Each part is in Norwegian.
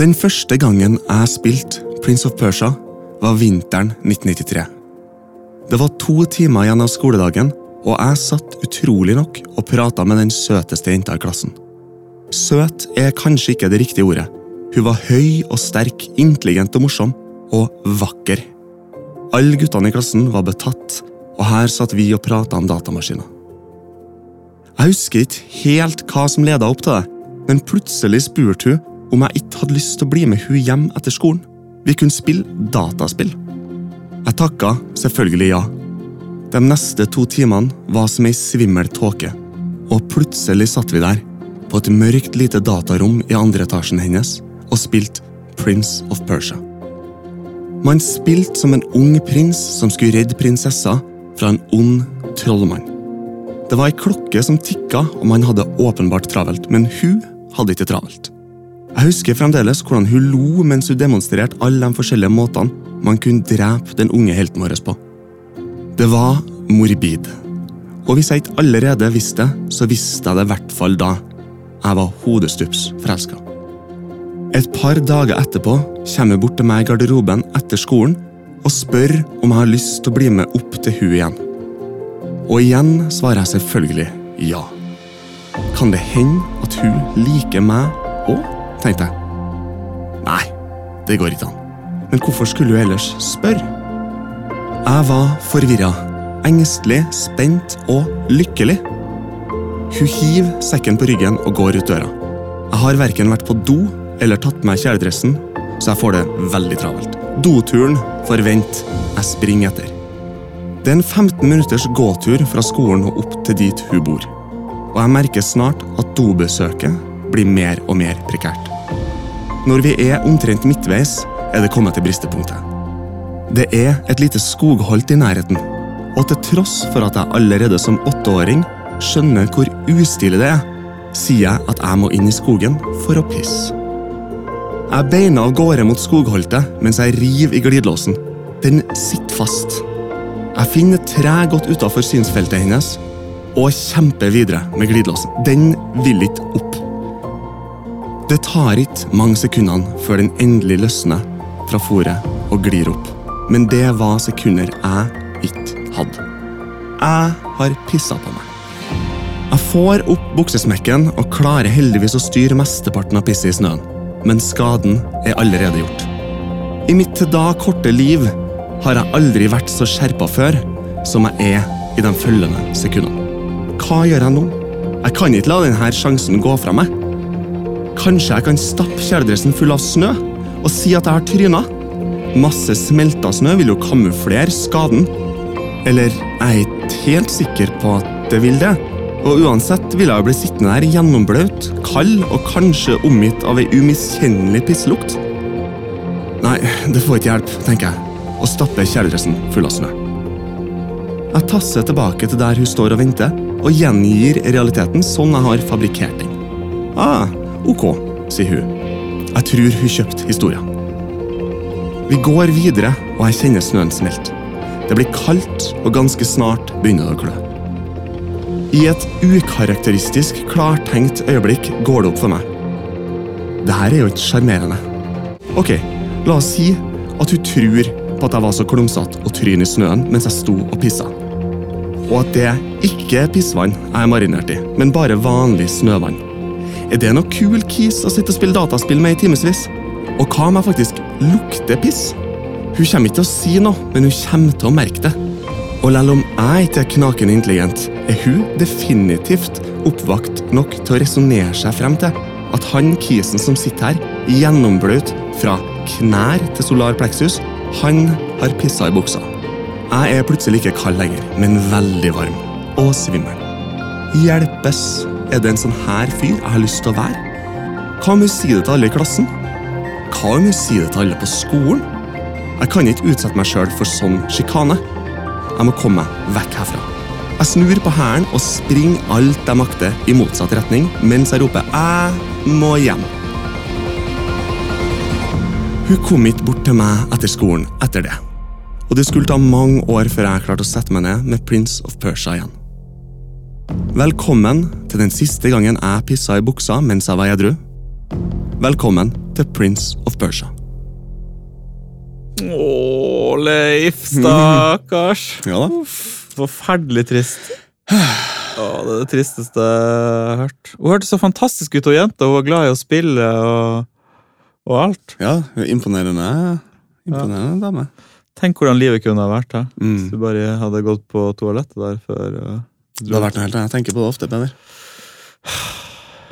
Den første gangen jeg spilte Prince of Persia, var vinteren 1993. Det var to timer igjen av skoledagen, og jeg satt utrolig nok og prata med den søteste jenta i klassen. Søt er kanskje ikke det riktige ordet. Hun var høy og sterk, intelligent og morsom, og vakker. Alle guttene i klassen var betatt, og her satt vi og prata om datamaskiner. Jeg husker ikke helt hva som leda opp til det, men plutselig spurte hun om jeg ikke hadde lyst til å bli med hun hjem etter skolen. Vi kunne spille dataspill. Jeg takka selvfølgelig ja. De neste to timene var som ei svimmel tåke, og plutselig satt vi der, på et mørkt lite datarom i andre etasjen hennes, og spilte Prince of Persia. Man spilte som en ung prins som skulle redde prinsessa fra en ond trollmann. Det var ei klokke som tikka, og man hadde åpenbart travelt, men hun hadde ikke travelt. Jeg husker fremdeles hvordan hun lo mens hun demonstrerte alle de forskjellige måtene man kunne drepe den unge helten vår på. Det var morbid. Og hvis jeg ikke allerede visste det, så visste jeg det i hvert fall da. Jeg var hodestups forelska. Et par dager etterpå kommer hun bort til meg i garderoben etter skolen og spør om jeg har lyst til å bli med opp til hun igjen. Og igjen svarer jeg selvfølgelig ja. Kan det hende at hun liker meg òg, tenkte jeg. Nei, det går ikke an. Men hvorfor skulle hun ellers spørre? Jeg var forvirra, engstelig, spent og lykkelig. Hun hiver sekken på ryggen og går ut døra. Jeg har verken vært på do eller tatt på meg kjeledressen, så jeg får det veldig travelt. Doturen får vente, jeg springer etter. Det er en 15 minutters gåtur fra skolen og opp til dit hun bor. Og jeg merker snart at dobesøket blir mer og mer prekært. Når vi er omtrent midtveis, er det kommet til bristepunktet. Det er et lite skogholt i nærheten, og til tross for at jeg allerede som åtteåring skjønner hvor ustilig det er, sier jeg at jeg må inn i skogen for å pisse. Jeg beiner av gårde mot skogholtet mens jeg river i glidelåsen. Den sitter fast. Jeg finner tre godt utafor synsfeltet hennes og kjemper videre med glidelåsen. Den vil ikke opp. Det tar ikke mange sekundene før den endelig løsner fra fòret og glir opp. Men det var sekunder jeg ikke hadde. Jeg har pissa på meg. Jeg får opp buksesmekken og klarer heldigvis å styre mesteparten av pisset i snøen men skaden er allerede gjort. I mitt til da korte liv har jeg aldri vært så skjerpa før som jeg er i de følgende sekundene. Hva gjør jeg nå? Jeg kan ikke la denne sjansen gå fra meg. Kanskje jeg kan stappe kjeledressen full av snø og si at jeg har tryna? Masse smelta snø vil jo kamuflere skaden. Eller jeg er ikke helt sikker på at det vil det. Og uansett ville jeg bli sittende der gjennomblaut, kald og kanskje omgitt av ei umiskjennelig pisslukt. Nei, det får ikke hjelp, tenker jeg, og stapper kjeledressen full av snø. Jeg tasser tilbake til der hun står og venter, og gjengir realiteten sånn jeg har fabrikkert den. Ah, ok, sier hun. Jeg tror hun kjøpte historien. Vi går videre, og jeg kjenner snøen smelte. Det blir kaldt, og ganske snart begynner det å klø. I et ukarakteristisk klartenkt øyeblikk går det opp for meg. Det her er jo ikke sjarmerende. Ok, la oss si at hun tror på at jeg var så klumsete og tryn i snøen mens jeg sto og pissa. Og at det ikke er pissvann jeg er marinert i, men bare vanlig snøvann. Er det noe kul kis å sitte og spille dataspill med i timevis? Og hva om jeg faktisk lukter piss? Hun kommer ikke til å si noe, men hun kommer til å merke det. Og selv om jeg ikke er knakende intelligent, er hun definitivt oppvakt nok til å resonnere seg frem til at han kisen som sitter her, gjennomblaut fra knær til solar plexus, han har pissa i buksa. Jeg er plutselig ikke kald lenger, men veldig varm. Og svimmel. Hjelpes! Er det en sånn her fyr jeg har lyst til å være? Hva om hun sier det til alle i klassen? Hva om hun sier det til alle på skolen? Jeg kan ikke utsette meg sjøl for sånn sjikane. Jeg må komme meg vekk herfra. Jeg snur på hælen og springer alt jeg makter i motsatt retning, mens jeg roper 'Jeg må hjem'. Hun kom ikke bort til meg etter skolen etter det. Og det skulle ta mange år før jeg klarte å sette meg ned med Prince of Persia igjen. Velkommen til den siste gangen jeg pissa i buksa mens jeg var edru. Velkommen til Prince of Persia. Å, Leif, stakkars. Ja da. Forferdelig trist. Å, det er det tristeste jeg har hørt. Hun hørtes så fantastisk ut, og jenta. Hun var glad i å spille og, og alt. Ja, imponerende, imponerende dame. Tenk hvordan livet kunne ha vært. da. Mm. Hvis du bare hadde gått på toalettet der før du Det har vært noe helt annet. Jeg tenker på det ofte, Peder.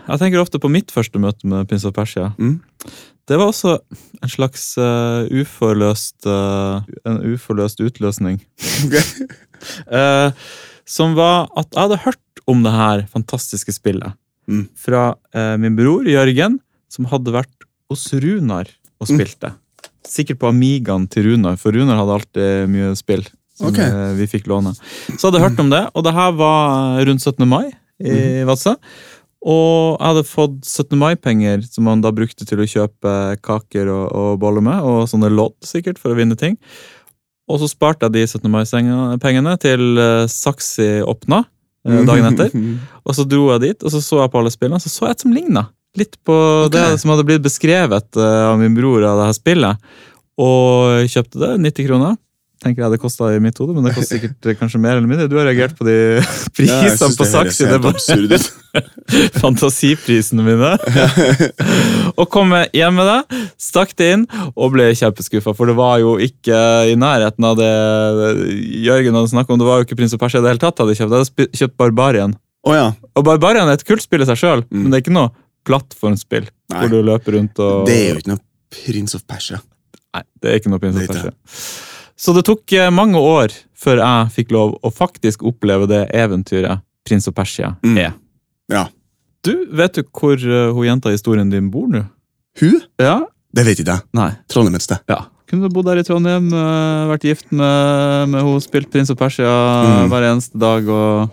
Jeg tenker ofte på mitt første møte med prins av Persia. Mm. Det var også en slags uh, uforløst uh, En uforløst utløsning. uh, som var at jeg hadde hørt om det her fantastiske spillet Mm. fra min bror Jørgen, som hadde vært hos Runar og spilt det. Sikkert på Amigaen til Runar, for Runar hadde alltid mye spill. Som Ok. eh, vi fikk låne. Så hadde jeg hørt om det, og det her var rundt 17. mai i Vadsø. Og jeg hadde fått 17. mai-penger som man da brukte til å kjøpe kaker og, og boller med, og sånne lodd sikkert for å vinne ting. Og så sparte jeg de 17. mai-pengene til uh, Saxi åpna eh, dagen etter. Og så dro jeg dit, og så så jeg på alle spillene, så så jeg et som ligna. Litt på okay. det som hadde blitt beskrevet eh, av min bror av det her spillet. Og kjøpte det, 90 kroner. Tenker jeg det kosta i mitt hode, men det koster sikkert eh, kanskje mer eller mindre. Du har reagert på de prisene på det høres Det fantasiprisene mine. og kom hjem med det, stakk det inn og ble kjempeskuffa. For det var jo ikke i nærheten av det Jørgen hadde snakket om. Det var jo ikke Prins og Persia i det hele tatt. hadde kjøpt. Jeg hadde kjøpt Barbarian. Oh, ja. Og Barbarian er et kult spill i seg sjøl, Mm. men det er ikke noe plattformspill Nei. hvor du løper rundt og Det er jo ikke noe Prins of Persia. Nei, det er ikke noe Prins ikke Persia. Så det tok eh, mange år før jeg fikk lov å faktisk oppleve det eventyret Prins og Persia Mm. er. Ja. Du, vet du hvor uh, hun jenta i historien din bor nå? Hun? Ja? Det vet ikke jeg. Nei. Trondheim et sted. Ja. Kunne du bodd her i Trondheim, uh, vært gift med, med hun, spilt Prins og Persia Mm. hver eneste dag og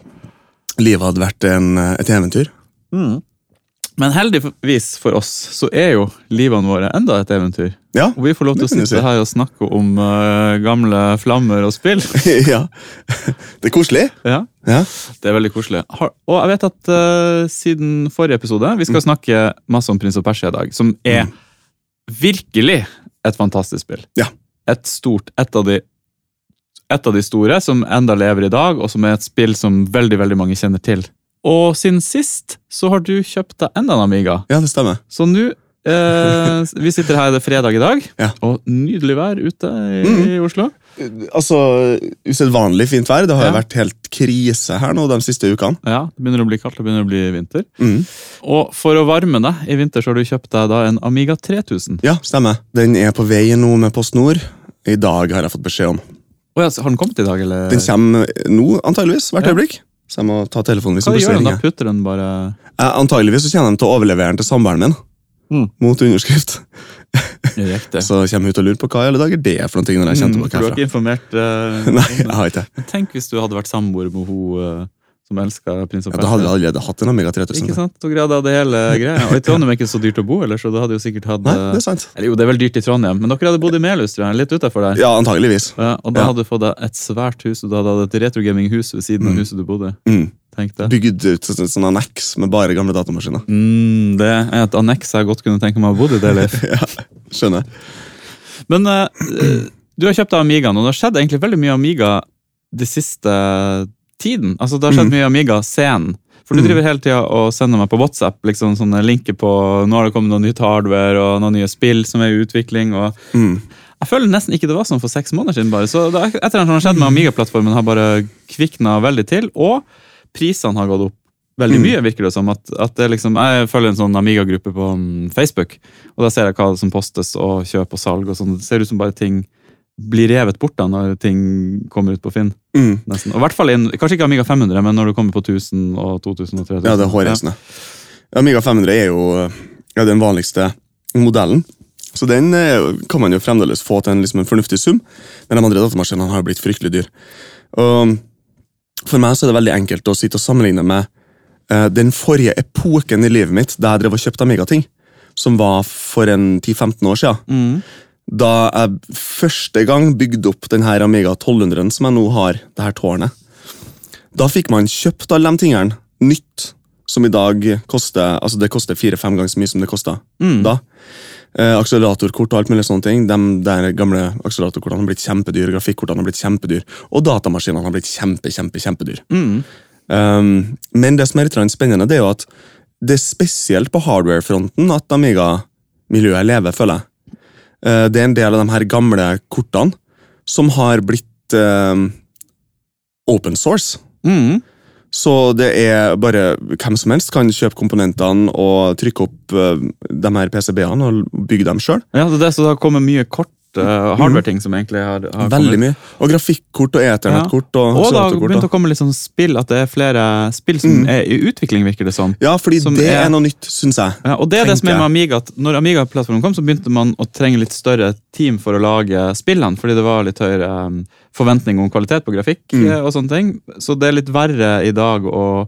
Livet hadde vært en, et eventyr. Men heldigvis for oss så er jo livene våre enda et eventyr. Ja. Og vi får lov til å sitte si. her og snakke om uh, gamle flammer og spill. ja. Det er koselig. ja, Ja. Det er veldig koselig. Har, og jeg vet at uh, siden forrige episode Vi skal snakke masse om Prins og Persia i dag, som er virkelig et fantastisk spill. Ja. Et stort, et av de et av de store som enda lever i dag, og som er et spill som veldig veldig mange kjenner til. Og siden sist så har du kjøpt deg enda en Amiga. ja, det stemmer. Så nå eh, Vi sitter her, det er fredag i dag, Ja. og nydelig vær ute i, mm. i Oslo. Altså, Usedvanlig fint vær. Det har jo Ja. vært helt krise her nå de siste ukene. Ja, Det begynner å bli kaldt, det begynner å bli vinter. Mm. Og for å varme deg i vinter så har du kjøpt deg da en Amiga 3000. Ja, stemmer. Den er på vei nå med Post Nord. I dag har jeg fått beskjed om. Oh, ja, så har den kommet i dag, eller? Den kommer nå, antageligvis, hvert Ja. øyeblikk. Så jeg må ta telefonen hvis Hva gjør den da? Putter den bare Eh, Antageligvis så kommer de til å overlevere den til samboeren min. Mm. Mot underskrift. direkte? Så kommer hun ut og lurer på hva i alle dager det er for noen ting. når jeg kommer Mm, tilbake for du har ikke informert uh, Nei, jeg har ikke Tenk hvis du hadde vært samboer med hun eh, som elska prins og Ja, da hadde Persia. jeg allerede hatt en Amiga 3000. Ikke sant? Da greide jeg det hele greia. Og i Trondheim er ikke så dyrt å bo, eller, så du hadde jo sikkert hatt Nei, eh, det er sant. Eller jo, det er vel dyrt i Trondheim, men dere hadde bodd i Melhus, tror jeg. Litt utafor der. Ja, antageligvis. Ja, og da Ja. hadde du fått deg et svært hus, og du hadde hatt et retrogaming-hus ved siden av Mm. huset du bodde. Mm. Tenk det. Bygd ut et sånn anneks med bare gamle datamaskiner. Mm, det er et anneks jeg godt kunne tenke meg å bo i. det, Leif. ja, skjønner. Men eh, eh, du har kjøpt Amigaen, og det har skjedd egentlig veldig mye Amiga de siste tiden. Altså, det har skjedd Mm. mye Amiga-scenen. For du Mm. driver hele tida og sender meg på WhatsApp liksom sånne linker på nå har det kommet noe nytt hardware og noen nye spill som er i utvikling. og Mm. Jeg føler nesten ikke det var sånn for seks måneder siden. bare, så det, er- Et eller annet som har skjedd med Amiga-plattformen, har bare kvikna veldig til. Og prisene har gått opp veldig Mm. mye, virker det som. At, at det liksom, Jeg følger en sånn Amiga-gruppe på mm, Facebook, og da ser jeg hva som postes og kjøp og salg. og sånn. Det ser ut som bare ting blir revet bort da når ting kommer ut på Finn. Mm. nesten. Og i hvert fall inn, Kanskje ikke Amiga 500, men når du kommer på 1000 og 2000 og 3000. Ja, det er hårreisende. Amiga 500 er jo ja, den vanligste modellen. Så den eh, kan man jo fremdeles få til en, liksom en fornuftig sum, men de andre datamaskinene har jo blitt fryktelig dyr. Og for meg så er det veldig enkelt å sitte og sammenligne med uh, den forrige epoken i livet mitt, der jeg drev og kjøpte Amiga-ting, som var for en 10-15 år siden. Mm. Da jeg første gang bygde opp denne Amiga 1200 som jeg nå har, det her tårnet, da fikk man kjøpt alle de tingene nytt, som i dag koster altså det koster fire-fem ganger så mye som det kosta Mm. da. Eh, akseleratorkort og alt mulig sånne ting. De der gamle akseleratorkortene har blitt kjempedyr, grafikkortene har blitt kjempedyr, og datamaskinene har blitt kjempe, kjempe, kjempedyr. Mm. Um, men det som er litt spennende, det er jo at det er spesielt på hardware-fronten at Amiga-miljøet lever, føler jeg. Eh, det er en del av de her gamle kortene som har blitt eh, open source. Mm. Så det er bare hvem som helst kan kjøpe komponentene og trykke opp eh, de her PCB-ene og bygge dem sjøl. Ja, det det, så det har kommet mye kort uh, hardware-ting som egentlig har, har Veldig kommet. mye. Og grafikkort og eternettkort. Og, Og det har det begynt å komme litt sånn spill, at det er flere spill som Mm. er i utvikling, virker det som. Ja, fordi som det er- er noe nytt, syns jeg. Ja, og det er det som er med Amiga, at når Amiga-plattformen kom, så begynte man å trenge litt større team for å lage spillene, fordi det var litt høyere um, forventning om kvalitet på grafikk Mm. eh, og sånne ting. Så det er litt verre i dag å,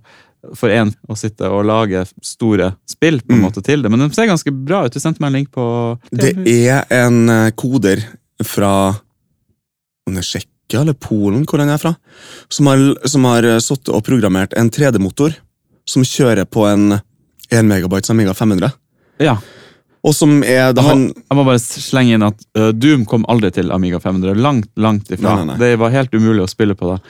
for en å sitte og lage store spill på en Mm. måte til det. Men de ser ganske bra ut. Du sendte meg en link på Det er en eh, koder fra om det er Tsjekkia eller Polen, hvor han er fra, som har, som har eh, sittet og programmert en 3D-motor som kjører på en 1 megabytes Amiga 500. Ja. Og som er da Jeg må, han jeg må bare slenge inn at uh, Doom kom aldri til Amiga 500. Langt, langt ifra. Nei, nei, nei. Det var helt umulig å spille på det.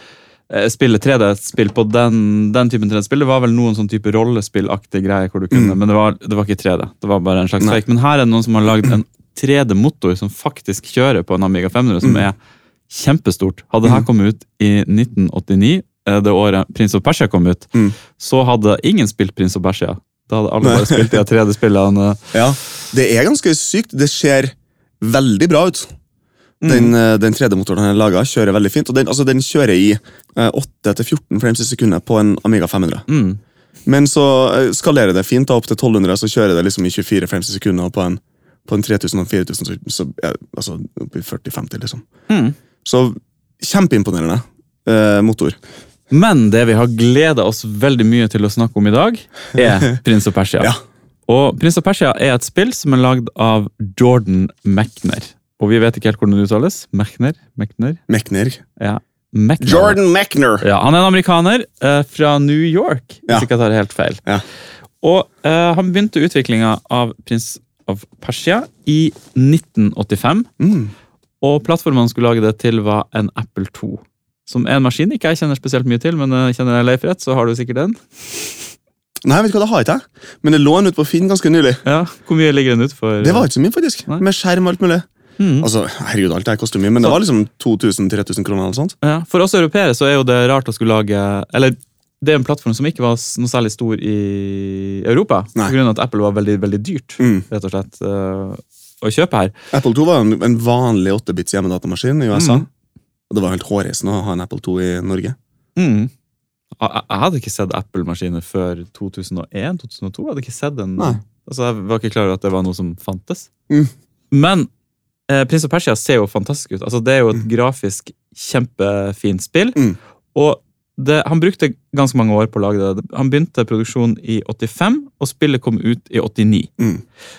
Eh, Spille 3D-spill på den, den typen 3D-spill. Det var vel noen sånn type rollespillaktig greie, hvor du kunne, Mm. men det var, det var ikke 3D. Det var bare en slags fake. Men her er det noen som har lagd en 3D-motor som faktisk kjører på en Amiga 500, som Mm. er kjempestort. Hadde dette her Mm. kommet ut i 1989, eh, det året Prins of Persia kom ut, Mm. så hadde ingen spilt Prins of Persia. Da hadde alle bare spilt de 3D-spillene. Ja, det er ganske sykt. Det ser veldig bra ut. Den, mm. den 3D-motoren han har laga, kjører veldig fint. Og den, altså, den kjører i eh, 8-14 frames i sekundet på en Amiga 500. Mm. Men så eh, skalerer det fint da, opp til 1200, så kjører det liksom i 24 frames i sekundet. Og på en, på en 3000 og 4000, så, så ja, altså opp i 40-50, liksom. Mm. Så kjempeimponerende eh, motor. Men det vi har gleda oss veldig mye til å snakke om i dag, er Prins og Persia. Ja. Og Prins og Persia er et spill som er lagd av Jordan Mechner. Og vi vet ikke helt hvordan det uttales. Mechner? Mechner? Mechner. Ja. Mechner. Jordan Mechner! Ja, han er en amerikaner eh, fra New York, hvis Ja. ikke jeg tar helt feil. Ja. Og eh, han begynte utviklinga av Prins of Persia i 1985. Mm. Og plattformen han skulle lage det til, var en Apple 2. Som er en maskin ikke jeg kjenner spesielt mye til, men jeg kjenner jeg Leif rett, så har du sikkert den. Nei, vet du hva, det har ikke jeg. Men det lå en ute på Finn ganske nylig. Ja, Hvor mye ligger den ut for? Det var ikke så mye, faktisk. Nei. Med skjerm og alt mulig. Mhm. Altså, herregud, alt det koster mye, men det var liksom 2000-3000 kroner. eller sånt. ja, For oss europeere så er jo det rart å skulle lage Eller det er en plattform som ikke var noe særlig stor i Europa. Pga. At Apple var veldig veldig dyrt Mm. rett og slett, eh, å kjøpe her. Apple 2 var en, en vanlig 8-bits hjemmedatamaskin i USA. Mm. Og det var helt hårreisende å ha en Apple 2 i Norge. Mm. Jeg, hadde ikke sett Apple-maskiner før 2001-2002. Jeg hadde ikke sett den. Altså, Jeg var ikke klar over at det var noe som fantes. Mm. Men Prins og Persia ser jo fantastisk ut. Altså, det er jo et grafisk kjempefint spill. Mm. Og det, han brukte ganske mange år på å lage det. Han begynte produksjonen i 85, og spillet kom ut i 89. Mm.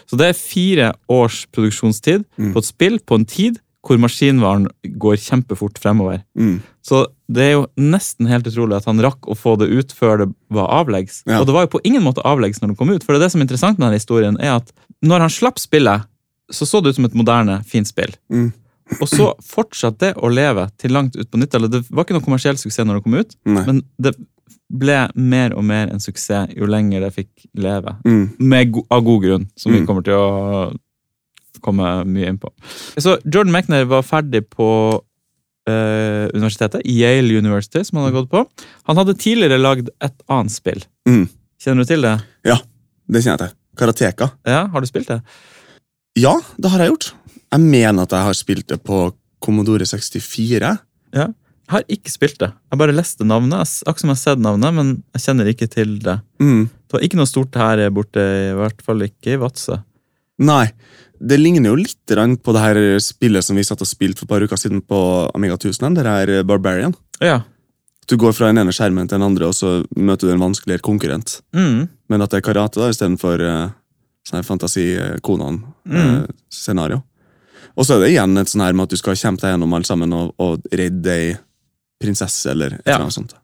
Så det er fire års produksjonstid Mm. på et spill på en tid hvor maskinvaren går kjempefort fremover. Mm. Så det er jo nesten helt utrolig at han rakk å få det ut før det var avleggs. Ja. Og det var jo på ingen måte avleggs når det kom ut. For det, er det som er interessant med denne historien, er at når han slapp spillet, så så det ut som et moderne, fint spill. Mm. Og så fortsatte det å leve til langt ut på 90-tallet. Det var ikke noe kommersiell suksess når det kom ut, Nei. men det ble mer og mer en suksess jo lenger det fikk leve. Mm. Med go av god grunn, som vi Mm. kommer til å komme mye inn på. Så Jordan Mechner var ferdig på eh, universitetet, Yale University, som han hadde gått på. Han hadde tidligere lagd et annet spill. Mm. Kjenner du til det? Ja, Det kjenner jeg til. Karateka. Ja, Har du spilt det? Ja, det har jeg gjort. Jeg mener at jeg har spilt det på Commodore 64. Ja. Jeg har ikke spilt det. Jeg bare leste navnet. Jeg Akkurat som jeg har sett navnet, men jeg kjenner ikke til det. Mm. Det var ikke noe stort her borte, i hvert fall ikke i Vadsø. Nei, det ligner jo litt på det her spillet som vi satt og spilte for et par uker siden på Amiga 1000. Det her Barbarian. Ja. Du går fra den ene skjermen til den andre, og så møter du en vanskeligere konkurrent. Mm. Men at det er karate da, istedenfor uh, sånn her fantasi-konan-scenario. og så er det igjen et sånn her med at du skal kjempe deg gjennom alle sammen og, og redde ei prinsesse eller et Ja. eller annet sånt.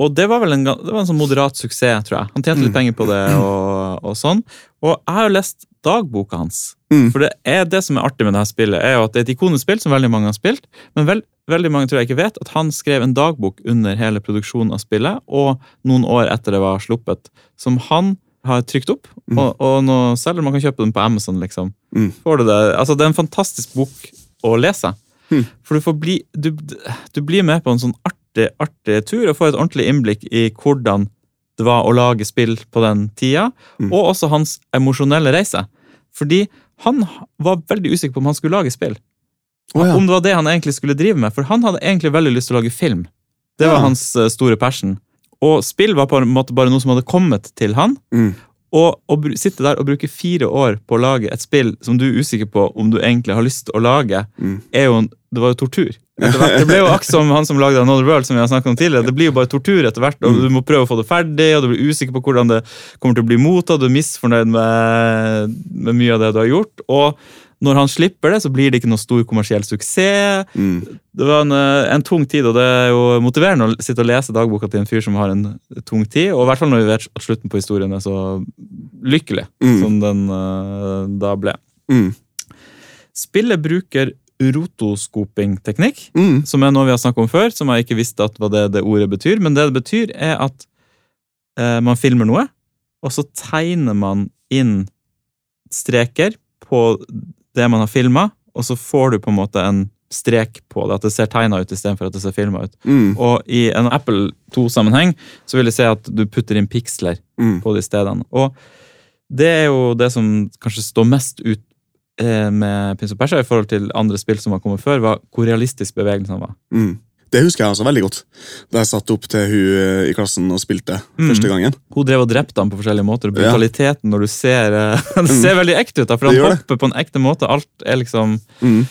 Og det var vel en, det var en sånn moderat suksess, tror jeg. Han tjente litt Mm. penger på det. og, og sånn. Og jeg har jo lest dagboka hans. Mm. For det er det som er artig med det her spillet, er jo at det er et ikonisk spill som veldig mange har spilt, men vel, veldig mange tror jeg ikke vet at han skrev en dagbok under hele produksjonen av spillet, og noen år etter det var sluppet, som han har trykt opp, Mm. og, og nå selger man kan kjøpe den på Amazon, liksom. Mm. Får du det? Altså, det er en fantastisk bok å lese. Mm. For du får bli, du, du blir med på en sånn artig, artig tur, og får et ordentlig innblikk i hvordan det var å lage spill på den tida, Mm. og også hans emosjonelle reise. Fordi han var veldig usikker på om han skulle lage spill. Oh, ja. Om det var det han egentlig skulle drive med. For han hadde egentlig veldig lyst til å lage film. Det var Ja. hans eh, store passion. Og spill var på en måte bare noe som hadde kommet til han. Mm. Og å sitte der og bruke fire år på å lage et spill som du er usikker på om du egentlig har lyst til å lage, Mm. jo, det var jo tortur. Det ble jo akkurat som han som lagde Another World, som vi har om tidligere. Det blir jo bare tortur etter hvert, og Mm. du må prøve å få det ferdig, og du blir usikker på hvordan det kommer til å bli mottatt, du er misfornøyd med, med mye av det du har gjort. Og når han slipper det, så blir det ikke noe stor kommersiell suksess. Mm. Det var en, eh, en tung tid, og det er jo motiverende å sitte og lese dagboka til en fyr som har en tung tid. Og i hvert fall når vi vet at slutten på historien er så lykkelig Mm. som den uh, da ble. Mm. Spillet bruker rotoskopingteknikk, Mm. som er noe vi har snakket om før, som jeg ikke visste at hva det det ordet betyr. Men det det betyr, er at eh, man filmer noe, og så tegner man inn streker på det man har filma, og så får du på en måte en strek på det, at det ser tegna ut istedenfor at det ser filma ut. Mm. Og i en Apple 2-sammenheng så vil jeg si at du putter inn piksler Mm. på de stedene. Og det er jo det som kanskje står mest ut eh, med Pins og Persia i forhold til andre spill som har kommet før, var hvor realistisk bevegelsen var. Mm. Det husker jeg også veldig godt. Da jeg satt opp til hun eh, i klassen og spilte Mm. første gangen. Hun drev og drepte ham på forskjellige måter. og Ja. Brutaliteten når du ser eh, Det ser veldig ekte ut, da, for Det han det. hopper på en ekte måte. Alt er liksom Mm.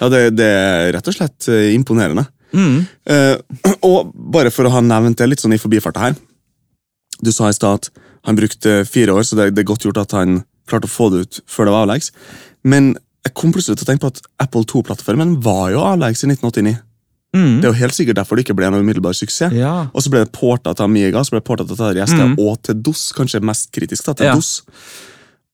Ja, det, det er rett og slett eh, imponerende. mm, Eh, og bare for å ha nevnt det litt sånn i forbifarta her. Du sa i stad at han brukte fire år, så det, det er godt gjort at han klarte å få det ut før det var avleggs. Men jeg kom plutselig til å tenke på at Apple 2-plattformen var jo avleggs i 1989. mm, Det er jo helt sikkert derfor det ikke ble en umiddelbar suksess. Ja. Og så ble det porta til Amiga, så ble det porta til Atari Mm. og til DOS. Kanskje mest kritisk da, til Ja. DOS.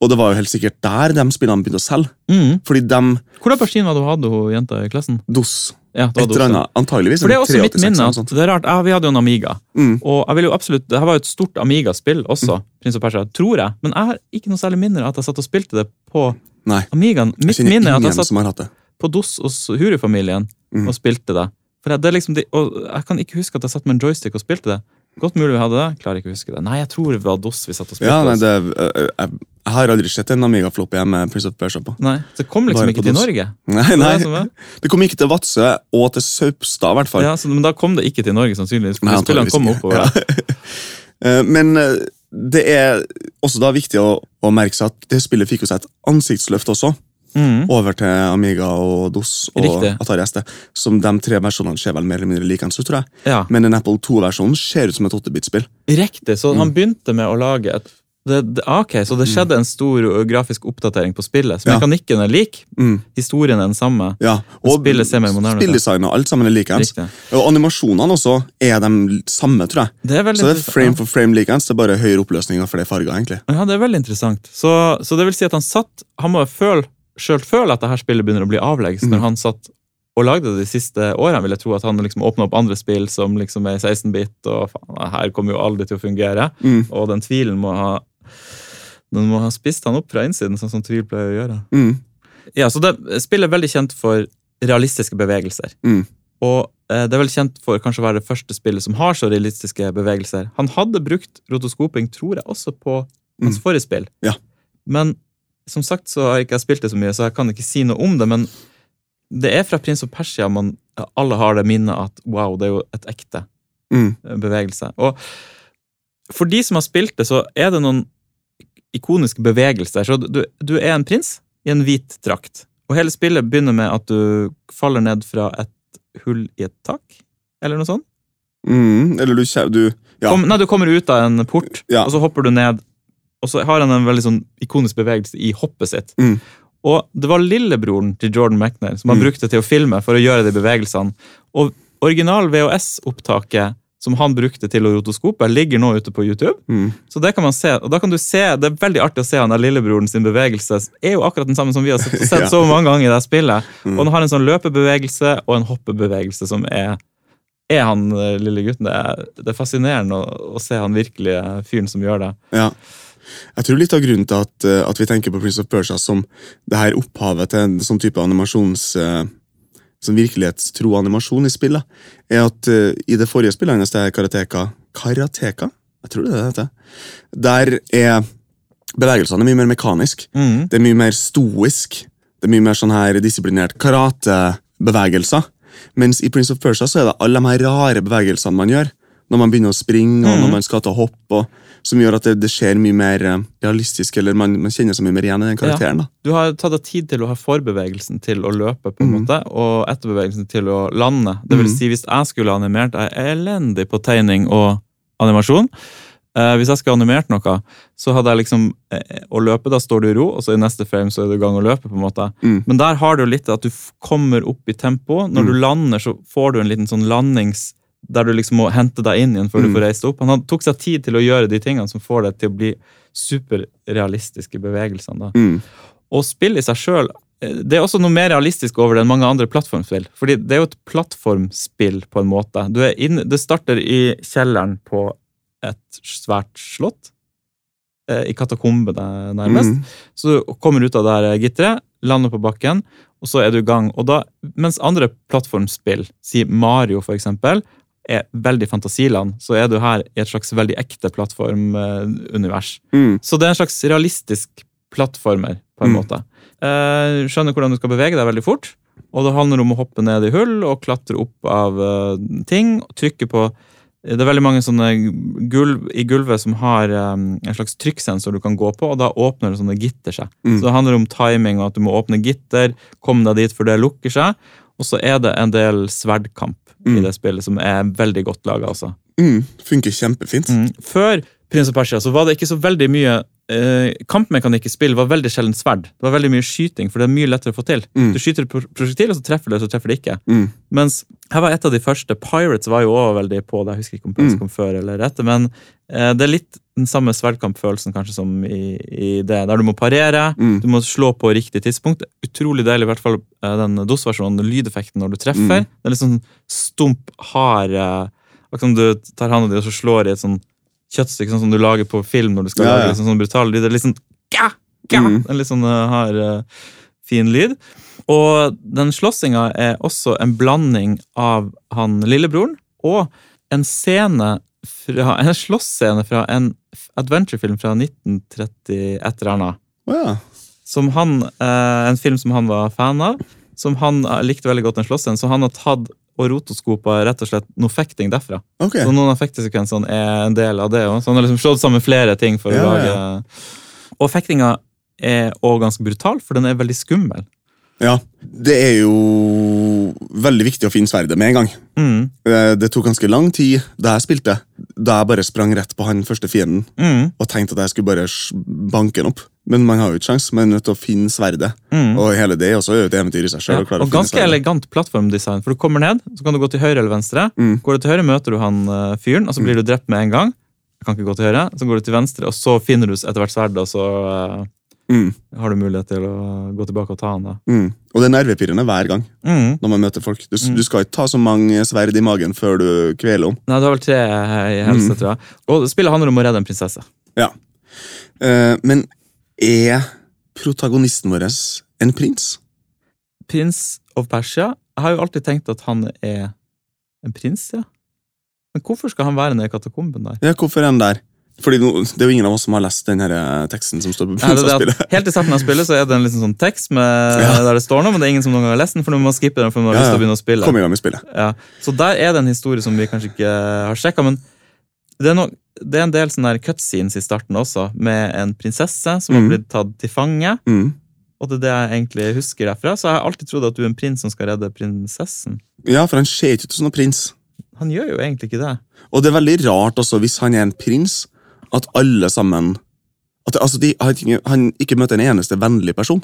Og det var jo helt sikkert der de spillene begynte å selge. Mm. Fordi de Hvor maskin var det du hadde, hun jenta i klassen? DOS Ja, det Et eller annet. Antageligvis. For det er også mitt minne. at. Det er rart, ja, Vi hadde jo en Amiga. Mm. Og jeg vil jo absolutt, Det her var jo et stort Amiga-spill også, Mm. Prins og Persia, tror jeg. Men jeg har ikke noe særlig minner at jeg satt og spilte det på Nei, Amigaen. Mitt minne er at jeg satt på DOS hos Huru-familien Mm. og spilte det. For det er liksom de, og Jeg kan ikke huske at jeg satt med en joystick og spilte det. Godt mulig vi hadde det. Klarer ikke å huske det. Nei, jeg tror det var DOS vi satt og spilte. Ja, nei, det, jeg, jeg, jeg har aldri sett en Amiga-flopp hjemme Prince of Persia på. nei, Det kom liksom Bare ikke til DOS. Norge. Nei, nei, det. Det kom ikke til Vadsø og til Saupstad, i hvert fall. Ja, så, men da kom det ikke til Norge, sannsynligvis. Nei, spillene kom oppover. Ja. Eh, Men eh, det er også da viktig å, å merke seg at det spillet fikk jo seg et ansiktsløft også. Mm. Over til Amiga og DOS og Riktig. Atari ST. Som de tre versjonene ser vel mer eller mindre like ut, tror jeg. Ja. Men den Apple 2-versjonen ser ut som et 8-bit-spill. Riktig. Så Mm. han begynte med å lage et det, det, ah, ok, Så det skjedde en stor grafisk oppdatering på spillet. Så Ja. mekanikken er lik, Mm. historien er den samme. Ja. spillet ser mer moderne ut, og alt sammen er likeens. Og animasjonene også er de samme, tror jeg. Det Så det er frame for frame likeens, det er bare høyere oppløsning og flere farger, egentlig. Ja, det er veldig interessant. Så, så det vil si at han satt Han må føle, selv føler at dette spillet begynner å bli avleggs, Mm. når han satt og lagde det de siste årene. vil jeg tro at han liksom åpna opp andre spill som liksom er 16-bit, og faen, her kommer jo aldri til å fungere. Mm. Og den tvilen må ha Den må ha spist han opp fra innsiden, sånn som tvil pleier å gjøre. Mm. Ja, så det Spillet er veldig kjent for realistiske bevegelser. Mm. Og eh, det er vel kjent for kanskje å være det første spillet som har så realistiske bevegelser. Han hadde brukt rotoskoping, tror jeg, også på hans Mm. forrige spill. Ja. Men som sagt så har jeg ikke spilt det så mye, så jeg kan ikke si noe om det. Men det er fra Prins og Persia man alle har det minnet at wow, det er jo et ekte Mm. bevegelse. Og for de som har spilt det, så er det noen ikoniske bevegelser. Så du, du er en prins i en hvit drakt. Og hele spillet begynner med at du faller ned fra et hull i et tak, eller noe sånt. Mm. Eller du, du Ja. Kom, nei, du kommer ut av en port, Ja. og så hopper du ned. Og så har han en veldig sånn ikonisk bevegelse i hoppet sitt. Mm. Og det var lillebroren til Jordan McNair som han Mm. brukte til å filme for å gjøre de bevegelsene. Og original VHS-opptaket som han brukte til å rotoskope, ligger nå ute på YouTube. Mm. Så det kan man se, og da kan du se, Det er veldig artig å se han der lillebroren sin bevegelse. er jo akkurat den samme som vi har sett, sett så mange ganger i det spillet. Og han har en sånn løpebevegelse og en hoppebevegelse som er er han eh, lille gutten. Det er, det er fascinerende å, å se han virkelige fyren som gjør det. Ja. Jeg tror litt av grunnen til at, eh, at vi tenker på Prince of Persia som det her opphavet til en sånn type animasjons... Som Sånn virkelighetstro animasjon i spillet, er at eh, i det forrige spillet hans, det er Karateka Karateka? Jeg tror det er det heter. Der er bevegelsene mye mer mekanisk. Mm. Det er mye mer stoisk. Det er mye mer sånn her disiplinert karatebevegelser. Mens i Prince of Persia så er det alle de her rare bevegelsene man gjør. Når man begynner å springe, og når man skal ta hopp. Og, som gjør at det, det skjer mye mer eh, realistisk, eller man, man kjenner seg mye mer igjen i den karakteren. da. Du har tatt deg tid til å ha forbevegelsen til å løpe, på en måte, og etterbevegelsen til å lande. Det vil si, hvis jeg skulle animert, jeg er elendig på tegning og animasjon. Eh, hvis jeg skulle animert noe, så hadde jeg liksom eh, Å løpe, da står du i ro, og så i neste frame så er du i gang å løpe. på en måte. Mm. Men der har du litt at du kommer opp i tempo. Når du lander, så får du en liten sånn landings der du liksom må hente deg inn igjen før du får reist opp. Han tok seg tid til å gjøre de tingene som får deg til å bli superrealistiske bevegelsene. Mm. Og spill i seg sjøl det er også noe mer realistisk over det enn mange andre plattformspill. Fordi det er jo et plattformspill, på en måte. Du inne, det starter i kjelleren på et svært slott. eh, I katakombene, nærmest. Mm. Så du kommer ut av det her gitteret, lander på bakken, og så er du i gang. Og da, mens andre plattformspill, si Mario for eksempel, er veldig fantasiland, så er du her i et slags veldig ekte plattformunivers. Mm. Så det er en slags realistisk plattformer, på en Mm. måte. Eh, skjønner hvordan du skal bevege deg veldig fort, og det handler om å hoppe ned i hull og klatre opp av uh, ting, og trykke på det er veldig mange sånne gulv i gulvet som har um, en slags trykksensor du kan gå på, og da åpner det sånne gitter seg. Mm. Så det handler om timing og at du må åpne gitter, komme deg dit før det lukker seg, og så er det en del sverdkamp i Mm. det spillet som er veldig godt laga. Altså. Mm. Funker kjempefint. Mm. Før Prins og Persia så var det ikke så veldig mye eh, Kampmekanikk i spill var veldig sjelden sverd. Det var veldig mye skyting, for det er mye lettere å få til. Mm. Du skyter et pro- prosjektil, og så treffer det, så treffer det ikke. Mm. Mens her var et av de første. Pirates var jo også veldig på det. Jeg husker ikke om Pirates Mm. kom før eller etter, men eh, det er litt den samme sverdkampfølelsen kanskje som i, i det, der du må parere, Mm. du må slå på riktig tidspunkt. Utrolig deilig, i hvert fall eh, den DOS-versjonen, lydeffekten når du treffer. Mm. Det er litt sånn stump, hard eh, Akkurat som du tar hånda di og så slår i et sånn kjøttstykke, sånn som du lager på film når du skal Ja, lage liksom, sånn brutal lyd. Det er litt sånn gah, gah, Mm. En litt sånn uh, hard, uh, fin lyd. Og den slåssinga er også en blanding av han lillebroren og en scene fra, en slåssscene fra en adventurefilm fra 1930 et eller annet. Oh, ja. Som han, eh, en film som han var fan av. Som han eh, likte veldig godt, den slåssscenen. Så han har tatt og rotoskopa rett og slett noe fekting derfra. Okay. Så noen av fektesekvensene er en del av det òg. Så han har liksom slått sammen flere ting for Ja, å ja. lage Og fektinga er òg ganske brutal, for den er veldig skummel. Ja. Det er jo veldig viktig å finne sverdet med en gang. Mm, Eh, Det tok ganske lang tid da jeg spilte, da jeg bare sprang rett på han første fienden mm, og tenkte at jeg skulle bare banke han opp. Men man har jo ikke sjans, man er nødt til å finne sverdet. mm. Og hele det også er jo et eventyr i seg Ja, selv. og ganske elegant plattformdesign, for du kommer ned, så kan du gå til høyre eller venstre. Mm. Går du til høyre, møter du han eh, fyren, og så blir du drept med en gang. Du kan ikke gå til høyre, Så går du til venstre, og så finner du etter hvert sverdet, og så uh, Mm, har du mulighet til å gå tilbake og ta han. da. mm. Og det er nervepirrende hver gang Mm. når man møter folk. Du, Mm. du skal ikke ta så mange sverd i magen før du kveler om. Nei, du har vel tre i helse, Mm. tror jeg. Og spillet handler om å redde en prinsesse. Eh, men er protagonisten vår en prins? Prins of Persia. Jeg har jo alltid tenkt at han er en prins, ja. Men hvorfor skal han være nede i katakomben der? Ja, Hvorfor er han der? Fordi Det er jo ingen av oss som har lest den eh, teksten som står på Nei, Ja, helt i starten av spillet så er det en liksom sånn tekst med, Ja. der det står noe, men det er ingen som noen gang har lest den, for man må skippe den for man har Ja, lyst til å begynne å spille. Kom i gang med spillet. Ja. Så der er det en historie som vi kanskje ikke har sjekka, men det er, no, det er en del sånne cutscenes i starten også, med en prinsesse som har Mhm. blitt tatt til fange. Mm. Og det er det jeg egentlig husker derfra. Så jeg har alltid trodd at du er en prins som skal redde prinsessen. Ja, for han ser ikke ut som noen prins. Han gjør jo egentlig ikke det. Og det er veldig rart også, hvis han er en prins, at alle sammen at, altså, de, han, han ikke møter en eneste vennlig person.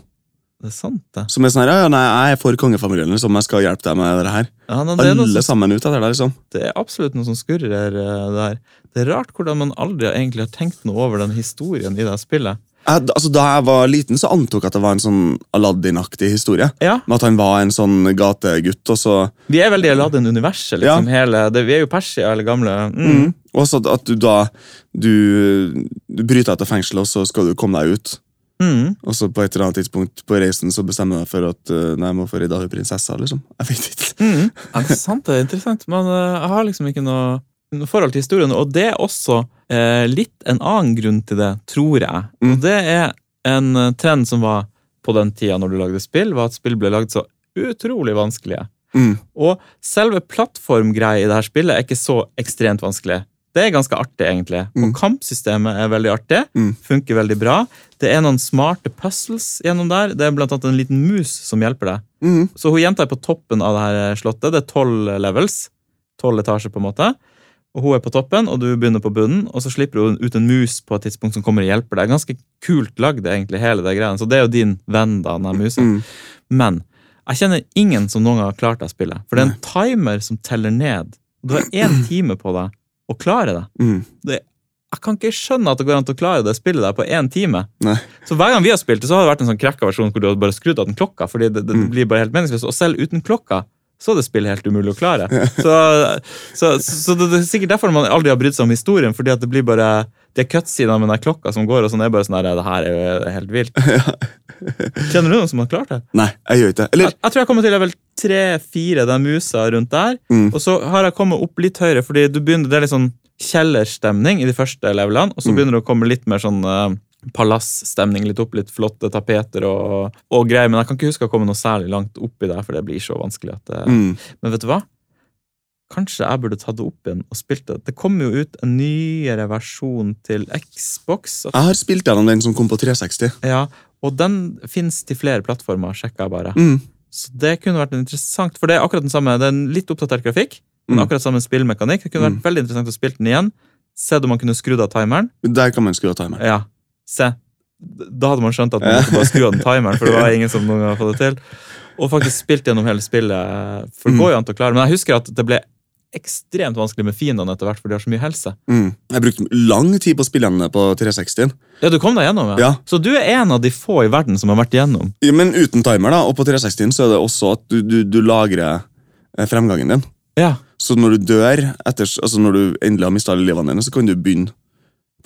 Det er sant, det. Som er sånn her, ja, ja, nei, jeg er for kongefamilien, liksom, jeg skal hjelpe deg med det her. Ja, nei, det, Alle som, sammen ut etter det, liksom. det er absolutt noe som skurrer eh, der. Det er rart hvordan man aldri egentlig har tenkt noe over den historien i det spillet. Jeg, altså, da jeg var liten, så antok jeg at det var en sånn Aladdin-aktig historie. Ja, Med at han var en sånn gategutt, og så Vi er veldig Aladdin-universet. liksom, hele, det, Vi er jo Persia, eller gamle. Mm. mm. Og så at du da du, du bryter etter av fengselet, og så skal du komme deg ut. Mm. Og så på et eller annet tidspunkt på reisen så bestemmer jeg for at uh, nei, jeg må få redda hun prinsessa. liksom. Jeg vet ikke. Mm. Ja, det er sant, det er interessant. Men eh, jeg har liksom ikke noe, noe forhold til historien. Og det er også eh, litt en annen grunn til det, tror jeg. Mm. Og det er en eh, trend som var på den tida når du lagde spill, var at spill ble lagd så utrolig vanskelige. Mm. Og selve plattformgreia i det her spillet er ikke så ekstremt vanskelig. Det er ganske artig, egentlig. Mm. Og kampsystemet er veldig artig. Mm. Funker veldig bra. Det er noen smarte puzzles gjennom der. Det er blant annet en liten mus som hjelper deg. Mm. Så hun jenta er på toppen av det her slottet. Det er tolv levels. Tolv etasjer, på en måte. Og Hun er på toppen, og du begynner på bunnen. Og så slipper hun ut en mus på et tidspunkt som kommer og hjelper deg. Ganske kult lagd, egentlig, hele det greia. Så det er jo din venn, da, den musa. Mm. Men jeg kjenner ingen som noen gang har klart det spillet. For det er en timer som teller ned. Du har én time på deg å klare det. Mm. det. Jeg kan ikke skjønne at det går an til å klare det spillet der på én time. Nei. Så hver gang vi har spilt det, så har det vært en sånn krekka versjon hvor du har bare skrudd av den klokka. fordi det, det, Mm. blir bare helt meningsløst. Og selv uten klokka så er det spillet helt umulig å klare. Så, så, så det, er sikkert derfor man aldri har brydd seg om historien, fordi at det blir bare det er cutscener med den klokka som går, og sånn er bare sånn her, det her er jo helt vilt. Kjenner du noen som har klart det? Nei, jeg gjør ikke. Eller Jeg, jeg tror jeg kommer til level 3-4, den musa rundt der. Mm. Og så har jeg kommet opp litt høyere, fordi du begynner, det er litt sånn kjellerstemning i de første levelene, og så Mm. begynner det å komme litt mer sånn palasstemning, litt opp, litt flotte tapeter og, og greier. Men jeg kan ikke huske å komme noe særlig langt oppi der, for det blir så vanskelig. at det... mm. Men vet du hva? Kanskje jeg burde tatt det opp igjen og spilt det. Det kommer jo ut en nyere versjon til Xbox. Jeg har spilt gjennom den som kom på 360. Ja, og den fins til flere plattformer, sjekka jeg bare. Mm. Så det kunne vært interessant, for det er akkurat den samme, det er en litt oppdatert grafikk, men Mm. akkurat samme spillmekanikk. Det kunne vært veldig interessant å spille den igjen. Se om man kunne skrudd av timeren. Der kan man skru av timeren. Ja, se. Da hadde man skjønt at man måtte bare skru av den timeren, for det var ingen som noen gang hadde fått det til. Og faktisk spilt gjennom hele spillet, for det går jo an til å klare. Men jeg husker at det ble ekstremt vanskelig med fiendene etter hvert, for de har så mye helse. Mm. Jeg brukte lang tid på å spille gjennom på 360. Ja, du kom deg gjennom, ja. Ja. Så du er en av de få i verden som har vært igjennom. Ja, Men uten timer, da, og på 360 så er det også at du, du, du lagrer eh, fremgangen din. Ja, Så når du dør, etter, altså når du endelig har mista alle livene dine, så kan du begynne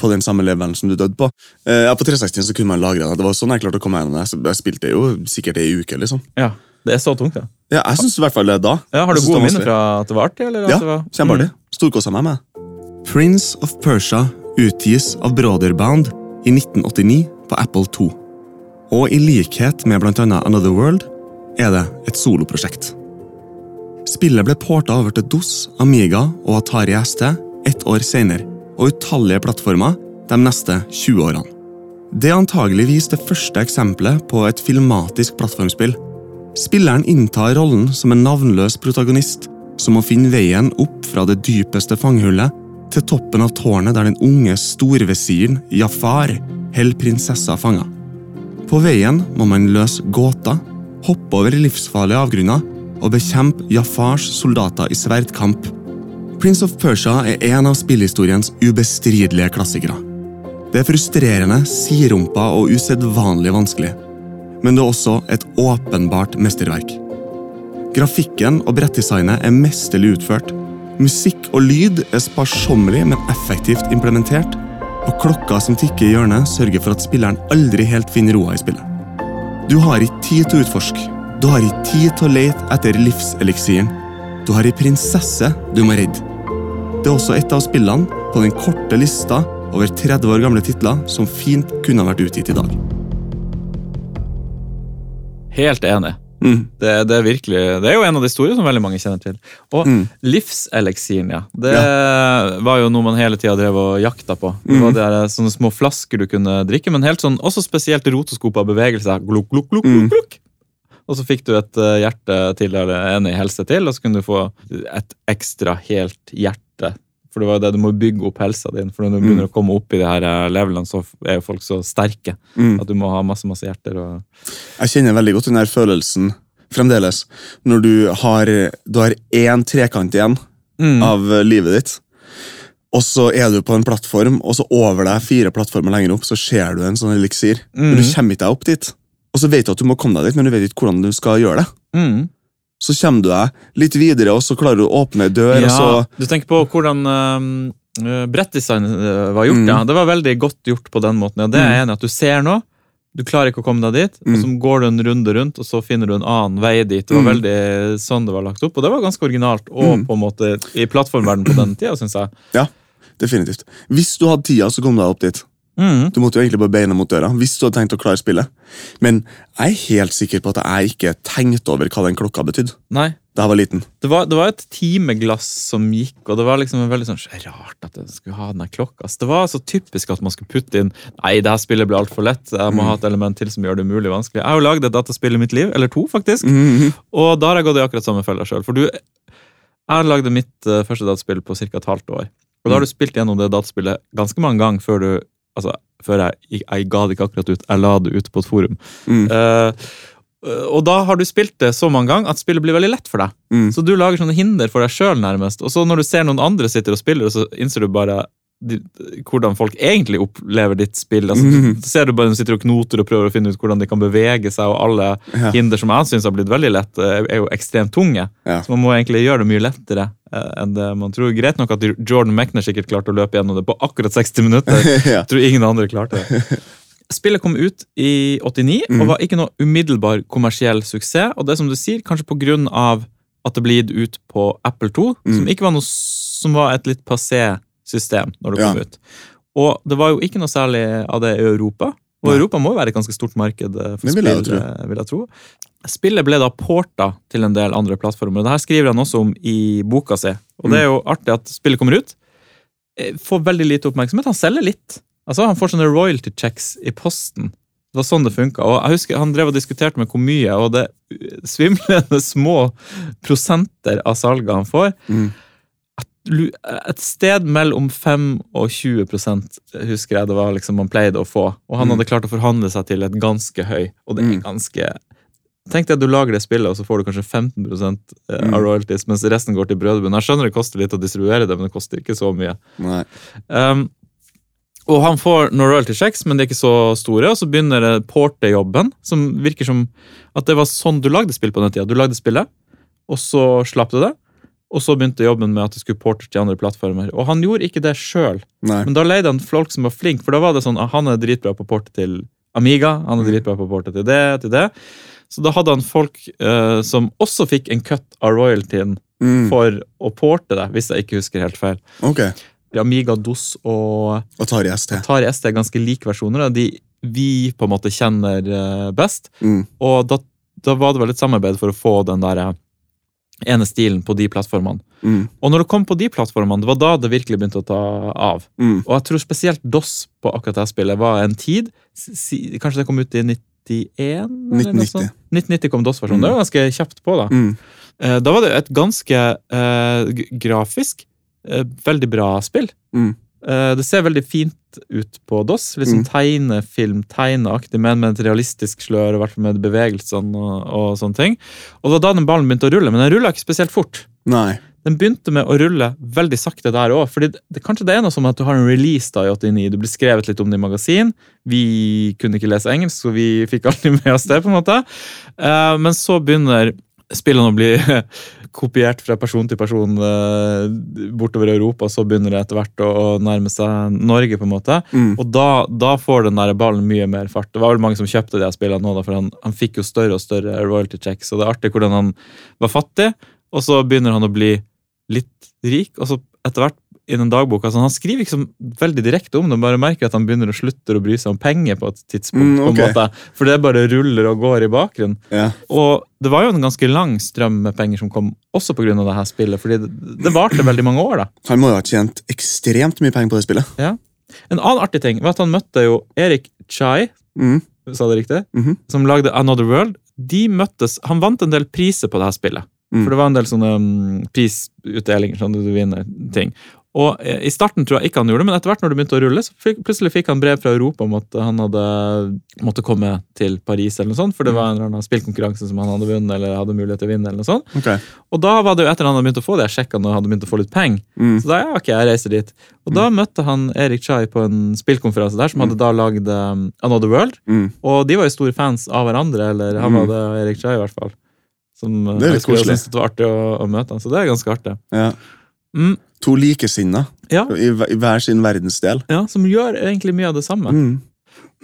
på den samme levelen som du døde på. Eh, ja, På 360 så kunne man lagre det. Det var sånn jeg klarte å komme gjennom det. Så Jeg spilte det jo sikkert ei uke. liksom. ja. Det er så tungt, ja. Ja, Jeg synes i hvert fall det da. ja har du gode det minner fra at det var artig? Eller Ja, det var... kjempeartig. Storkosa meg med. Prince of Persia utgis av Broderbound i 1989 på Apple 2. Og i likhet med bl.a. Another World er det et soloprosjekt. Spillet ble porta over til DOS, Amiga og Atari ST ett år senere, og utallige plattformer de neste 20 årene. Det er antageligvis det første eksempelet på et filmatisk plattformspill. Spilleren inntar rollen som en navnløs protagonist som må finne veien opp fra det dypeste fanghullet til toppen av tårnet der den unge storvesiren Jafar holder prinsessa fanga. På veien må man løse gåter, hoppe over livsfarlige avgrunner og bekjempe Jafars soldater i sverdkamp. Prince of Persia er en av spillhistoriens ubestridelige klassikere. Det er frustrerende, sidrumpa og usedvanlig vanskelig. Men det er også et åpenbart mesterverk. Grafikken og brettdesignet er mesterlig utført. Musikk og lyd er sparsommelig, men effektivt implementert. Og klokka som tikker i hjørnet, sørger for at spilleren aldri helt finner roa i spillet. Du har ikke tid til å utforske. Du har ikke tid til å lete etter livseliksiren. Du har ei prinsesse du må redde. Det er også et av spillene på den korte lista over 30 år gamle titler som fint kunne ha vært utgitt i dag. Helt enig. Mm. Det, det, er virkelig, det er jo en av de store som veldig mange kjenner til. Og Mm. livseliksiren, ja. Det var jo noe man hele tida drev og jakta på. Det Mm. var der, sånne små flasker du kunne drikke, men helt sånn, også spesielt rotoskop av bevegelser. Gluk, gluk, gluk, Mm. gluk, gluk. Og så fikk du et eh, hjerte til, eller en i helse til, og så kunne du få et ekstra helt hjerte For det var jo det du må bygge opp helsa din. For når du begynner å komme opp i de her eh, levelene, så er jo folk så sterke Mm. at du må ha masse masse hjerter. og... Jeg kjenner veldig godt den der følelsen fremdeles. Når du har, du har én trekant igjen Mm. av eh, livet ditt, og så er du på en plattform, og så over deg fire plattformer lenger opp, så ser du en sånn eliksir. Men du Mm. kommer ikke deg opp dit. Og så vet du at du må komme deg dit, men du vet ikke hvordan du skal gjøre det. Mm. Så kommer du deg litt videre, og så klarer du å åpne ei dør, Ja, og så Du tenker på hvordan uh, brettdesign eh, var gjort? Mm. Ja, Det var veldig godt gjort på den måten. Ja, det er jeg enig at du ser noe, du klarer ikke å komme deg dit, og Mm. så går du en runde rundt, og så finner du en annen vei dit. Det var Mm. veldig sånn det var lagt opp, og det var ganske originalt, og Mm. på en måte i plattformverden på den tida, syns jeg. Ja, Definitivt. Hvis du hadde tida, så kom du deg opp dit. Mm. Du måtte jo egentlig bare beina mot døra, hvis du hadde tenkt å klare spillet. Men jeg er helt sikker på at jeg ikke tenkte over hva den klokka betydde Nei, da jeg var liten. det var, det var et timeglass som gikk, og det var liksom veldig sånn rart at jeg skulle ha den klokka. Altså, det var så typisk at man skulle putte inn Nei, det her spillet blir altfor lett. Jeg må ha et element til som gjør det umulig vanskelig. Jeg har jo lagd et dataspill i mitt liv, eller to, faktisk. mm. Og da har jeg gått i akkurat samme følge sjøl. For du, jeg lagde mitt eh, første dataspill på ca. et halvt år. Og da har du spilt gjennom det dataspillet ganske mange ganger før du Altså, før jeg, jeg ga det ikke akkurat ut, jeg la det ut på et forum. Mm. Uh, og da har du spilt det så mange ganger at spillet blir veldig lett for deg. Mm. Så du lager sånne hinder for deg sjøl, nærmest. Og så når du ser noen andre sitter og spiller, så innser du bare de, hvordan folk egentlig opplever ditt spill. Altså, mm. du ser du bare de sitter og knoter og prøver å finne ut hvordan de kan bevege seg, og alle Ja. hinder som jeg syns har blitt veldig lett, eh, er jo ekstremt tunge. Ja. Så man må egentlig gjøre det mye lettere eh, enn det man tror. Greit nok at Jordan Mechner sikkert klarte å løpe gjennom det på akkurat 60 minutter. ja. Jeg tror ingen andre klarte det. Spillet kom ut i 89 mm. og var ikke noe umiddelbar kommersiell suksess. Og det som du sier, kanskje på grunn av at det ble gitt ut på Apple 2, som Mhm. ikke var noe som var et litt passé system når det kom Ja. ut. Og det var jo ikke noe særlig av det i Europa. Og Nei. Europa må jo være et ganske stort marked eh, for Det vil jeg spill, tro. eh, vil jeg tro. Spillet ble da porta til en del andre plattformer. Det her skriver han også om i boka si. Og det er jo artig at spillet kommer ut. eh, Får veldig lite oppmerksomhet. Han selger litt. Altså, Han får sånne royalty checks i posten. Det var sånn det funka. Og jeg husker Han drev og diskuterte med hvor mye, og det svimlende små prosenter av salget han får. Mm. Et sted mellom 5 og 20 husker jeg det var liksom man pleide å få. Og han Mm. hadde klart å forhandle seg til et ganske høy. Og det er Mm. ganske Tenk deg at du lager det spillet, og så får du kanskje 15 av Mm. royalties, mens resten går til brødrebunnen. Jeg skjønner det koster litt å distribuere det, men det koster ikke så mye. Um, og han får noen royalty checks, men de er ikke så store. Og så begynner det porte-jobben, som virker som at det var sånn du lagde spill på den tida. Du lagde spillet, og så slapp du det. Og så begynte jobben med at det skulle portes til andre plattformer. Og han gjorde ikke det sjøl, men da leide han folk som var flinke. For da var det sånn at han er dritbra på å til Amiga, han er dritbra på å til det, til det. Så da hadde han folk eh, som også fikk en cut av royaltyen Mm. for å porte det, hvis jeg ikke husker helt feil. Okay. Amiga DOS og Atari ST. Atari ST er ganske like versjoner, de vi på en måte kjenner eh, best. Mm. Og da, da var det vel et samarbeid for å få den der eh, ene stilen på de plattformene. Mm. Og når det kom på de plattformene, det var da det virkelig begynte å ta av. Mm. Og jeg tror spesielt DOS på akkurat det spillet var en tid si, Kanskje det kom ut i 91? 1990. 1990 kom DOS-versjonen. Mm. Det var ganske kjapt på, da. Mm. Eh, Da var det et ganske eh, grafisk eh, veldig bra spill. Mm. Eh, Det ser veldig fint ut på DOS. Litt sånn tegnefilm, tegneaktig, men med et realistisk slør, og hvert fall med bevegelsene og, og sånne ting. Og det var da den ballen begynte å rulle, men den rulla ikke spesielt fort. Nei. Den begynte med å rulle veldig sakte der òg. fordi det, kanskje det er noe som at du har en release da i 89. Du blir skrevet litt om det i magasin. Vi kunne ikke lese engelsk, så vi fikk alltid med oss det. på en måte. Eh, men så begynner spillene å bli kopiert fra person til person eh, bortover Europa, så begynner det etter hvert å, nærme seg Norge. på en måte. Mm. Og da, da får den der ballen mye mer fart. Det var vel mange som kjøpte de spillene nå, da, for han, han fikk jo større og større royalty checks. Og det er artig hvordan han var fattig, og så begynner han å bli litt rik, og så etter hvert i den dagboka, Så Han skriver ikke så veldig direkte om det, bare merker at han begynner å slutte å bry seg om penger på et tidspunkt. Mm, på en måte, For det bare ruller og går i bakgrunnen. Ja. Og det var jo en ganske lang strøm med penger som kom også pga. det her spillet, fordi det, det varte veldig mange år. da. Han må jo ha tjent ekstremt mye penger på det spillet. Ja. En annen artig ting var at han møtte jo Erik Chai, Mm. sa det riktig, Mhm. som lagde Another World. De møttes, Han vant en del priser på det her spillet. Mm. For det var en del sånne um, prisutdelinger, sånn at du vinner ting. Og eh, I starten tror jeg ikke han gjorde det, men etter hvert når det begynte å rulle, så fikk, plutselig fikk han brev fra Europa om at han hadde måtte komme til Paris, eller noe sånt, for det var en eller annen spillkonkurranse som han hadde vunnet. eller hadde mulighet til å vinne, eller noe sånt. Okay. Og da var det jo etter han hadde begynt å få det, jeg sjekka når han hadde begynt å få litt penger. Mm. Så da ja, ok, jeg reiser dit. Og da møtte han Erik Chai på en spillkonferanse der, som hadde da lagd um, Another World. Mm. Og de var jo store fans av hverandre, eller han Mm. var det, Erik Chai i hvert fall. Som Det er litt jeg koselig. synes det var artig å, å møte han, så det er ganske artig. Ja. Mm, To likesinnede ja, i, i hver sin verdensdel. ja, som gjør egentlig mye av det samme. Mm.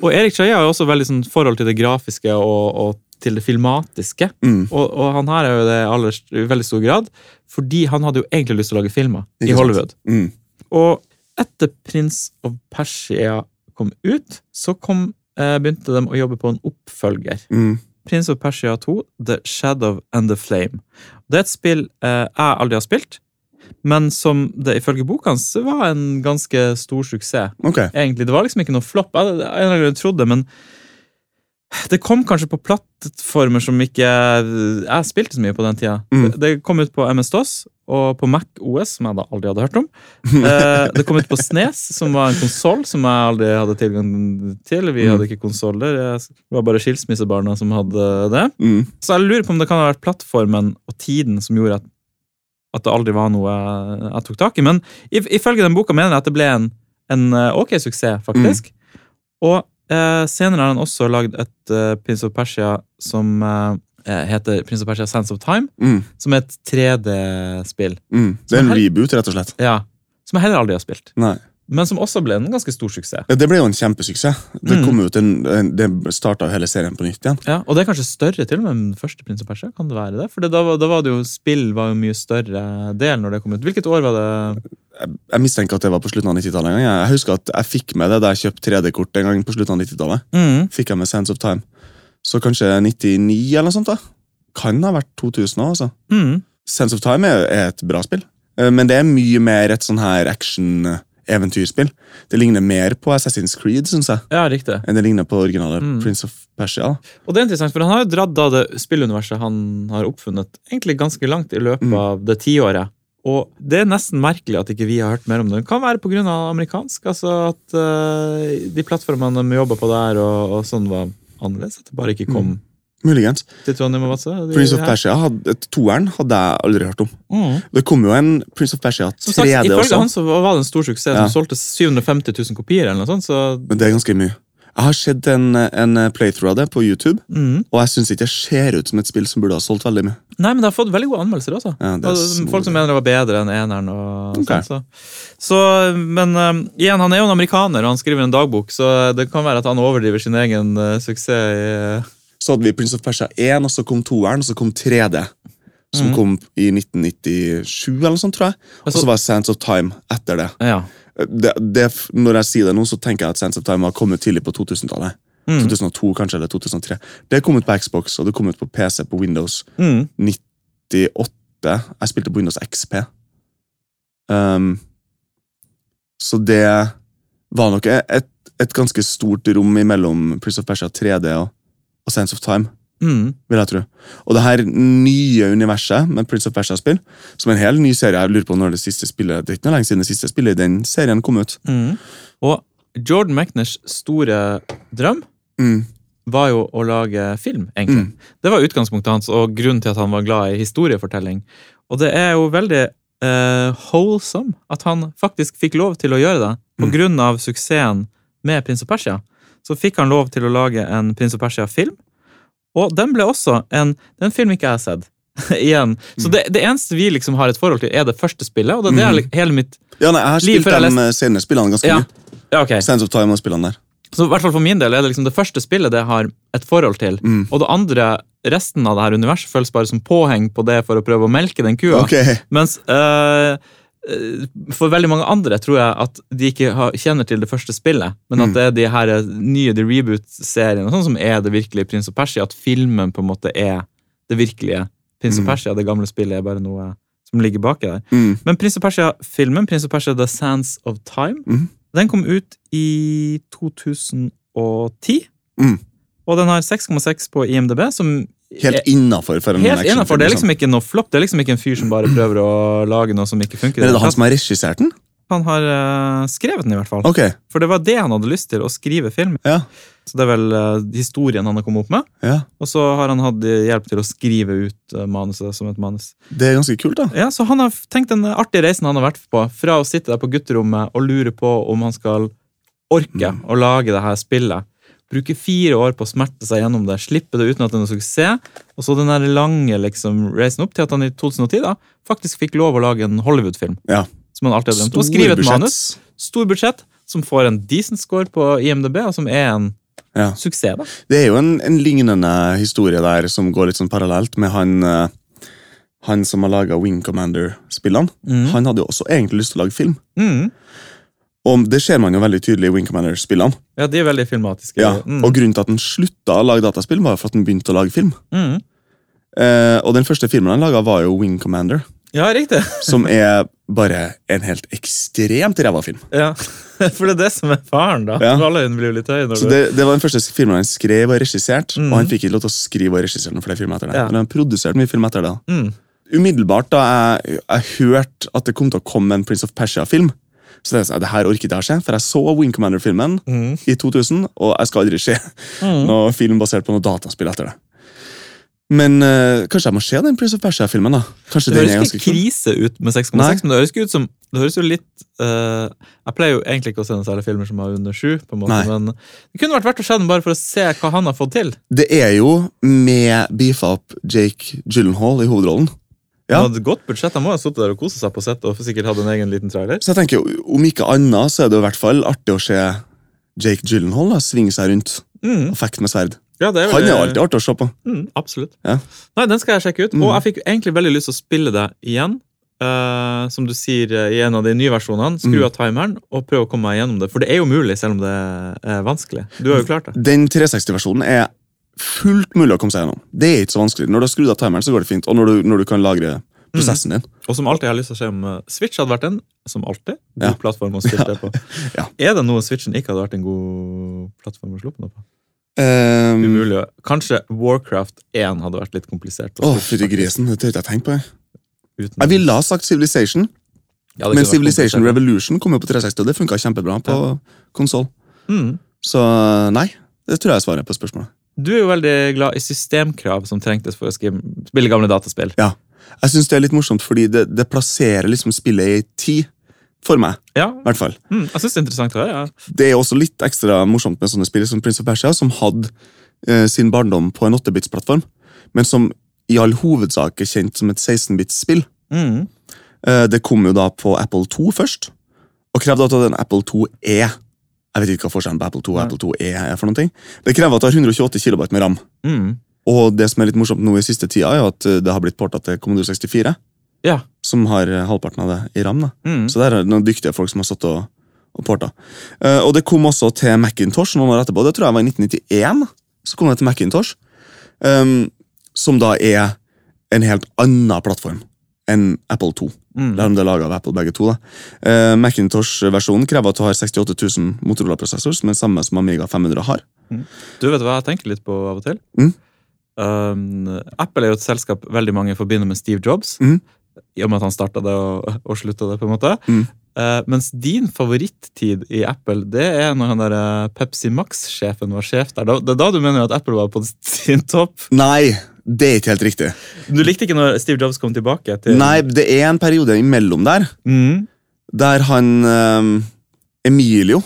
Og Erik Skeie har jo også veldig sånn forhold til det grafiske og, og til det filmatiske. Mm. Og, og han her er jo det aller, i veldig stor grad, fordi han hadde jo egentlig lyst til å lage filmer i? Hollywood. Mm. Og etter 'Prins of Persia kom ut, så kom, eh, begynte de å jobbe på en oppfølger. Mm. 'Prins of Persia 2, The Shadow and the Flame. Det er et spill eh, jeg aldri har spilt, men som det ifølge boka hans var en ganske stor suksess. Okay. Egentlig, Det var liksom ikke noe flopp. Jeg, jeg, jeg, trodde, men det kom kanskje på plattformer som ikke jeg spilte så mye på den tida. Mm. Det, det kom ut på MS-DOS og på Mac OS, som jeg da aldri hadde hørt om. Eh, det kom ut på Snes, som var en konsoll som jeg aldri hadde tilgang til. Vi Mm. hadde ikke konsoller, det var bare skilsmissebarna som hadde det. Mm. Så jeg lurer på om det kan ha vært plattformen og tiden som gjorde at, at det aldri var noe jeg, jeg tok tak i. Men if, ifølge den boka mener jeg at det ble en, en eh, ok suksess, faktisk. Og eh, senere har han også lagd et uh, Prince of Persia som eh, heter Prince of Persia Sense of Time, Mm. som er et 3D-spill. Mm. Det er en reboot, rett og slett. Ja, som jeg heller aldri har spilt. Nei. Men som også ble en ganske stor suksess. Ja, Det ble jo en kjempesuksess. Det Mm. kom ut en, en, det starta hele serien på nytt igjen. Ja, Og det er kanskje større til og med enn første Prins og Persia? Kan det være det? For da, da var det jo spill var jo mye større del når det kom ut. Hvilket år var det? Jeg, jeg mistenker at det var på slutten av 90-tallet. en gang. Jeg, jeg husker at jeg fikk med det da jeg kjøpte 3D-kort en gang på slutten av 90-tallet. Mm. Fikk jeg med Sense of Time. Så kanskje 99 eller noe sånt. da. Kan ha vært 2000 òg, altså. Mm. Sense of Time er, er et bra spill. Eh, Men det er mye mer et sånn her action-eventyrspill. Det ligner mer på Assassin's Creed, synes jeg, Ja, riktig. enn det ligner på originale Mm. Prince of Persia. da. Og det er interessant, for han har jo dratt da det spilluniverset han har oppfunnet, egentlig ganske langt i løpet Mm. av det tiåret. Og det er nesten merkelig at ikke vi har hørt mer om det. Det kan være pga. amerikansk, altså at eh, de plattformene de jobba på der, og, og sånn var annerledes. At det bare ikke kom Muligens. til Trondheim og Vadsø. Prince of. Persia, hadde, Toeren hadde jeg aldri hørt om. Mm. Det kom jo en Prince of Persia Som sagt, 3D Ifølge også, han så var det en stor suksess. Ja. Som solgte 750 000 kopier, eller noe sånt. Så men det er ganske mye. Jeg har sett en, en playthrough av det på YouTube, mm. og jeg syns ikke det ser ut som et spill som burde ha solgt veldig mye. Nei, men det har fått veldig gode anmeldelser også. Ja. Folk som mener det var bedre enn eneren. Og okay. sånn, så. så, men um, igjen, han er jo en amerikaner, og han skriver en dagbok, så det kan være at han overdriver sin egen uh, suksess. i... uh, Så hadde vi Prince of Persia 1, og så kom toeren, og så kom 3D. Som mm. kom i 1997, eller noe sånt, tror jeg. Og så var Sands of Time etter det. ja. det, det. Når jeg sier det nå, så tenker jeg at Sands of Time har kommet tidlig på 2000-tallet. Mm. 2002 kanskje, eller 2003. Det kom ut på Xbox, og det kom ut på PC på Windows Mm. 98. Jeg spilte på Windows XP. Um, så det var nok et, et ganske stort rom imellom Prince of Persia 3D og, og Sense of Time, Mm. vil jeg tro. Og det her nye universet med Prince of Persia-spill, som er en helt ny serie, jeg lurer på når det siste spillet Det er ikke noe lenge siden det siste spillet i den serien kom ut. Mm. Og Jordan McNers store drøm Mm. var jo å lage film, egentlig. Mm. Det var utgangspunktet hans, og grunnen til at han var glad i historiefortelling. Og det er jo veldig uh, wholesome at han faktisk fikk lov til å gjøre det. På Mm. grunn av suksessen med Prince of Persia, så fikk han lov til å lage en Prins og Persia-film. Og den ble også en den film ikke jeg har sett. Igjen. Så det, det eneste vi liksom har et forhold til, er det første spillet. Og det, det er Mhm. hele mitt Ja, nei, Jeg har Liv spilt de senere spillene ganske Ja. mye. Ja, ok. Sense of Time og spillene der. Så i hvert fall for min del er det liksom det første spillet det har et forhold til. Mm. Og det andre, resten av det her universet, føles bare som påheng på det for å prøve å melke den kua. Ok, Mens øh, for veldig mange andre tror jeg at de ikke har, kjenner til det første spillet, men at Mm. det er de her nye de reboot-seriene sånn som er det virkelige Prins og Persia. At filmen på en måte er det virkelige Prins og Mm. Persia. Det gamle spillet er bare noe som ligger baki der. Mm. Men Prins og Persia-filmen, Prins og Persia The Sands of Time, mm. den kom ut i 2010. Mm. Og den har 6,6 på IMDb, som Helt innafor Helt innafor. Det er liksom liksom. ikke noe flopp. Det er liksom ikke en fyr som bare prøver å lage noe som ikke funker. Er det han som har regissert den? Han har eh, skrevet den, i hvert fall. Okay. For det var det han hadde lyst til, å skrive film. ja. Så det er vel eh, historien han har kommet opp med. ja. Og så har han hatt hjelp til å skrive ut eh, manuset som et manus. Det er ganske kult, da. Ja, Så han har tenkt den artige reisen han har vært på, fra å sitte der på gutterommet og lure på om han skal orke Mm. å lage det her spillet. Bruke fire år på å smerte seg gjennom det, slippe det uten at det er noe suksess. Og så den der lange liksom, reisen opp til at han i 2010 da, faktisk fikk lov å lage en Hollywood-film. Ja. Som han alltid har drømt om. Og skrive et budsjett. manus. Stor budsjett, som får en decent score på IMDb, og som er en Ja. suksess. da. Det er jo en, en lignende historie der som går litt sånn parallelt med han eh, Han som har laga Wing Commander-spillene. mm. Han hadde jo også egentlig lyst til å lage film. Mm. Og det ser man jo veldig tydelig i Wing Commander-spillene. Ja, de er veldig filmatiske. Ja, Mm. Og grunnen til at han slutta å lage dataspill, var for at han begynte å lage film. Mm. Eh, og den første filmen han laga, var jo Wing Commander. Ja, riktig. Som er bare en helt ekstremt ræva film. Ja, For det er det som er faren, da. Ja. Fallhøyden blir jo litt høy. Så det, det var den første filmen han skrev og regisserte. mm. Og han fikk ikke lov til å skrive og regissere noen flere filmer etter det. Ja. Men han produserte mye film etter det. Mm. Umiddelbart da jeg, jeg hørte at det kom til å komme en Prince of Persia-film, så det, det her orker ikke jeg se, for jeg så Wing Commander-filmen Mm. i 2000, og jeg skal aldri se Mm. noe film basert på noe dataspill etter det. Men eh, kanskje jeg må se den Prince of Persia-filmen, da. Kanskje Det er høres ikke krise ut med 6,6, men det høres ikke ut som Det høres jo litt eh, Jeg pleier jo egentlig ikke å se noen særlig filmer som har under sju, på en måte, Nei. men det kunne vært verdt å se den bare for å se hva han har fått til. Det er jo med beefa opp Jake Gyllenhaal i hovedrollen. Ja. Han hadde et godt budsjett, han må ha sittet der og koset seg på sett og sikkert hatt en egen liten trailer. Så jeg tenker, om ikke annet, så er det i hvert fall artig å se Jake Gyllenhaal da, svinge seg rundt Mm. og fekte med sverd. Ja, det er Han er jo alltid artig å se på. Mm, absolutt. Ja. Nei, den skal jeg sjekke ut. Mm. Og jeg fikk egentlig veldig lyst til å spille det igjen. Uh, som du sier eh, i en av de nye versjonene. Skru Mm. av timeren og prøv å komme meg gjennom det. For det er jo mulig, selv om det er vanskelig. Du har jo klart det. Den 360-versjonen er fullt mulig å komme seg gjennom. Det er ikke så vanskelig. Når du har skrudd av timeren, så går det fint. Og når du, når du kan lagre prosessen din. Og som alltid jeg har lyst til å se om eh, Switch hadde vært en, som alltid, god Ja. plattform å spille det på. Ja. Er det noe Switchen ikke hadde vært en god plattform å slå på? Um, Umulig. Kanskje Warcraft 1 hadde vært litt komplisert. å fytti grisen. Det tør ikke jeg tenke på. jeg. Jeg ville ha sagt Civilization, Ja, men Civilization. Revolution kom jo på 360, og det funka kjempebra på Ja. konsoll. Mm. Så nei, det tror jeg er svaret på spørsmålet. Du er jo veldig glad i systemkrav som trengtes for å skrive, spille gamle dataspill. Ja. Jeg syns det er litt morsomt, fordi det, det plasserer liksom spillet i tid. For meg, Ja, i hvert fall. mm, jeg synes det er interessant å høre. Ja. Det er også litt ekstra morsomt med sånne spill som Prince of Persia, som hadde eh, sin barndom på en 8-bits-plattform, men som i all hovedsak er kjent som et 16-bits-spill. Mm. Eh, det kom jo da på Apple 2 først, og krevde at en Apple 2E Jeg vet ikke hva forskjellen på Apple 2 og. Apple 2E er for noen ting. Det krever at det har 128 KB med ram. Mm. Og det som er litt morsomt nå i siste tida, er at eh, det har blitt porta til Commodore 64, Ja. som har eh, halvparten av det i ram. da. Mm. Så der er det noen dyktige folk som har satt og, og porta. Uh, og det kom også til Macintosh noen år etterpå. Det tror jeg var i 1991. Så kom det til Macintosh, um, som da er en helt annen plattform enn Apple 2. Mm. Der de er laget av Apple begge to. Eh, Macintosh-versjonen krever at du har 68 000 Motorola-prosessor, som er samme som Amiga 500 har. Du vet hva jeg tenker litt på av og til? Mm. Um, Apple er jo et selskap veldig mange forbinder med Steve Jobs. Mm. I og med at han starta det og, og slutta det. på en måte. Mm. Eh, mens din favorittid i Apple, det er når han der eh, Pepsi Max-sjefen var sjef der. Det er da du mener at Apple var på sin topp? Nei, det er ikke helt riktig. Du likte ikke når Steve Jobs kom tilbake? til... Nei, det er en periode imellom der, Mm. der han ehm, Emilio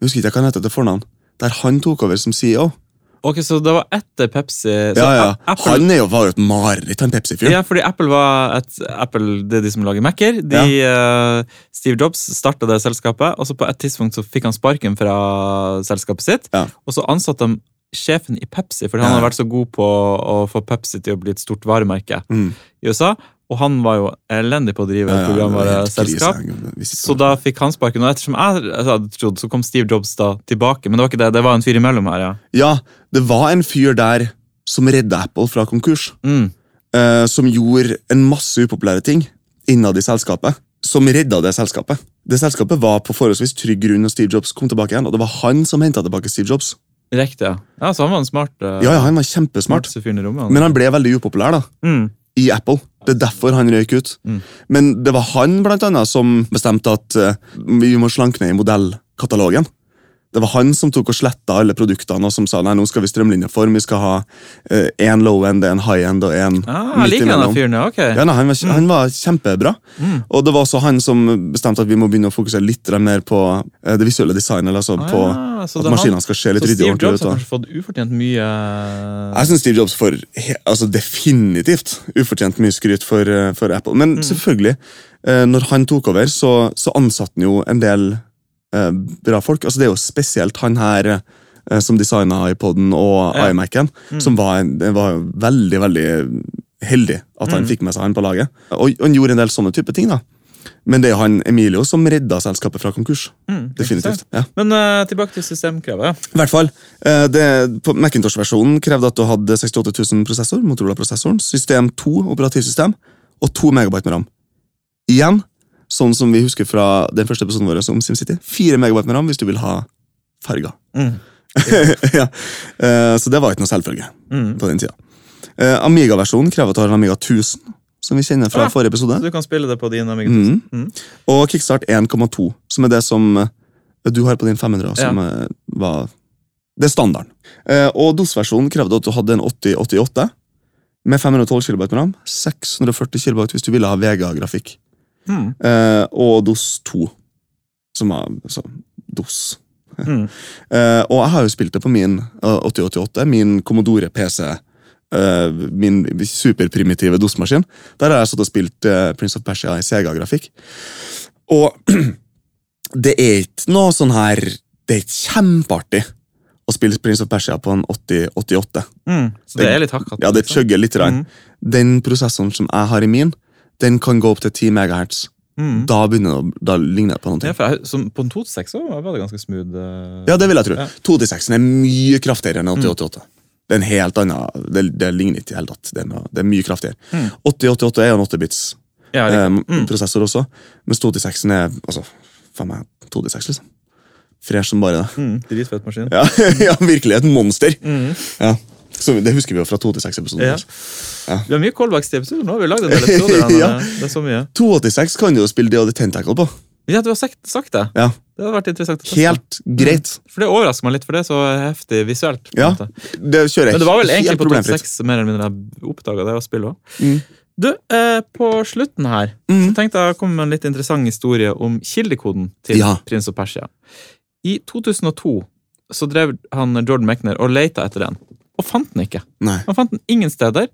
Jeg husker ikke hva han heter til fornavn. Der han tok over som CEO. Ok, Så det var etter Pepsi så Ja, ja. Apple, Han er jo, var jo et mareritt, han Pepsi-fyren. Ja, fordi Apple var et Apple, det er de som lager Mac-er. De, Uh, Steve Jobs starta det selskapet, og så på et tidspunkt så fikk han sparken fra selskapet sitt. Ja. Og så ansatte de sjefen i Pepsi, fordi han Ja. hadde vært så god på å få Pepsi til å bli et stort varemerke Mm. i USA. Og han var jo elendig på å drive et programvareselskap. Så da fikk han sparken. Og ettersom jeg altså, hadde trodd, så kom Steve Jobs da tilbake. Men det var ikke det, det var en fyr imellom her, ja. Ja, det var en fyr der som redda Apple fra konkurs. Mm. eh, som gjorde en masse upopulære ting innad i selskapet. Som redda det selskapet. Det selskapet var på forholdsvis trygg grunn når Steve Jobs kom tilbake igjen, og det var han som henta tilbake Steve Jobs. Riktig, ja. ja. Så han var en smart, uh, Ja, ja, han var kjempesmart, rommet. han. men han ble veldig upopulær da, mm. i Apple. Det er derfor han røyk ut. Mm. Men det var han blant annet som bestemte at uh, vi må slanke ned i modellkatalogen. Det var han som tok og sletta alle produktene og som sa nei, nå skal vi strømlinjeform. Vi skal ha én low end, en high end og en Ah, liker denne fyren, ja. Ok. Ja, nei, han, var, han var kjempebra. Mm. Og det var også han som bestemte at vi må begynne å fokusere litt mer på uh, det visuelle designet. Altså Ah, på ja, så at maskinene skal se litt Så ryddig ut. og ordentlig Jobs har kanskje fått ufortjent mye Jeg syns Steve Jobs får altså definitivt ufortjent mye skryt for, eh, for Apple. Mm. Men selvfølgelig, uh, når han tok over, så, så ansatte han jo en del eh, bra folk. Altså Det er jo spesielt han her eh, som designa iPoden og Ja. iMac-en, Mm. som var, var veldig, veldig heldig at han Mm. fikk med seg han på laget. Og, og han gjorde en del sånne type ting. da. Men det er han Emilio som redda selskapet fra konkurs. Mm, Definitivt. ja. Men uh, tilbake til systemkravet. I hvert fall, Uh, det, på Macintosh-versjonen krevde at du hadde 68 000 prosessor, Motorola-prosessoren, system 2 operativsystem og 2 megabyte med ram. Igjen, sånn som vi husker fra den første episoden vår om SimCity. 4 megabyte med ram hvis du vil ha farger. Mm. ja. eh, så det var ikke noe selvfølge Mm. på den tida. Eh, Amiga-versjonen krever at du har en Amiga 1000, som vi kjenner fra Ah. forrige episode. Så du kan spille det på din Amiga Mhm. 1000. Mm. Og Kickstart 1,2, som er det som eh, du har på din 500, som ja. var Det er standarden. Og DOS-versjonen krevde at du hadde en 8088 med 512 KB med ram, 640 KB hvis du ville ha VGA-grafikk, Mm. eh, og DOS 2, som var altså, DOS. Mm. Eh, og jeg har jo spilt det på min eh, 8088, min Commodore PC, eh, min superprimitive DOS-maskin. Der har jeg satt og spilt eh, Prince of Persia i Sega-grafikk. Og det er ikke noe sånn her Det er ikke kjempeartig å spille Prince of Persia på en 8088. Mm. Så det er litt hakkete. Ja, det liksom. chugger litt. Mm. Den prosessoren som jeg har i min, den kan gå opp til 10 MHz. Mm. Da begynner det, å- da ligner det på noe. Ja, jeg, som, på en 2-6 så var det ganske smooth. Uh, Ja, det vil jeg tro. Ja. 2-6 er mye kraftigere enn 8088. Det er en helt annen, det, det ligner ikke i det hele tatt. Det er, det er mye kraftigere. Mm. 8088 er jo en 8-bits Ja, eh. Mm. prosessor også, mens 2-6 er altså, faen meg 2-6 liksom. Fresh som bare det. Mm. Dritfett maskin. Ja, ja, virkelig et monster. Mm. Ja. Så det husker vi jo fra 2-6-episoden. Ja. Vi har mye callbacks til episoder nå. Vi har lagd en del episoder. Ja. Det er så mye. 286 kan du jo spille det det Tentacle på. Ja, du har sagt, sagt det. Ja, Det hadde vært interessant. Helt greit. For det overrasker meg litt, for det er så heftig visuelt. på Ja. Det kjører Men det var vel egentlig på problemfritt. 2.6 mer eller mindre jeg oppdaga det å spille òg. Mm. Du, eh, på slutten her Mm. så tenkte jeg å komme med en litt interessant historie om kildekoden til Ja. Prins og Persia. I 2002 så drev han Jordan Mechner og leita etter den, og fant den ikke. Nei. Man fant den ingen steder.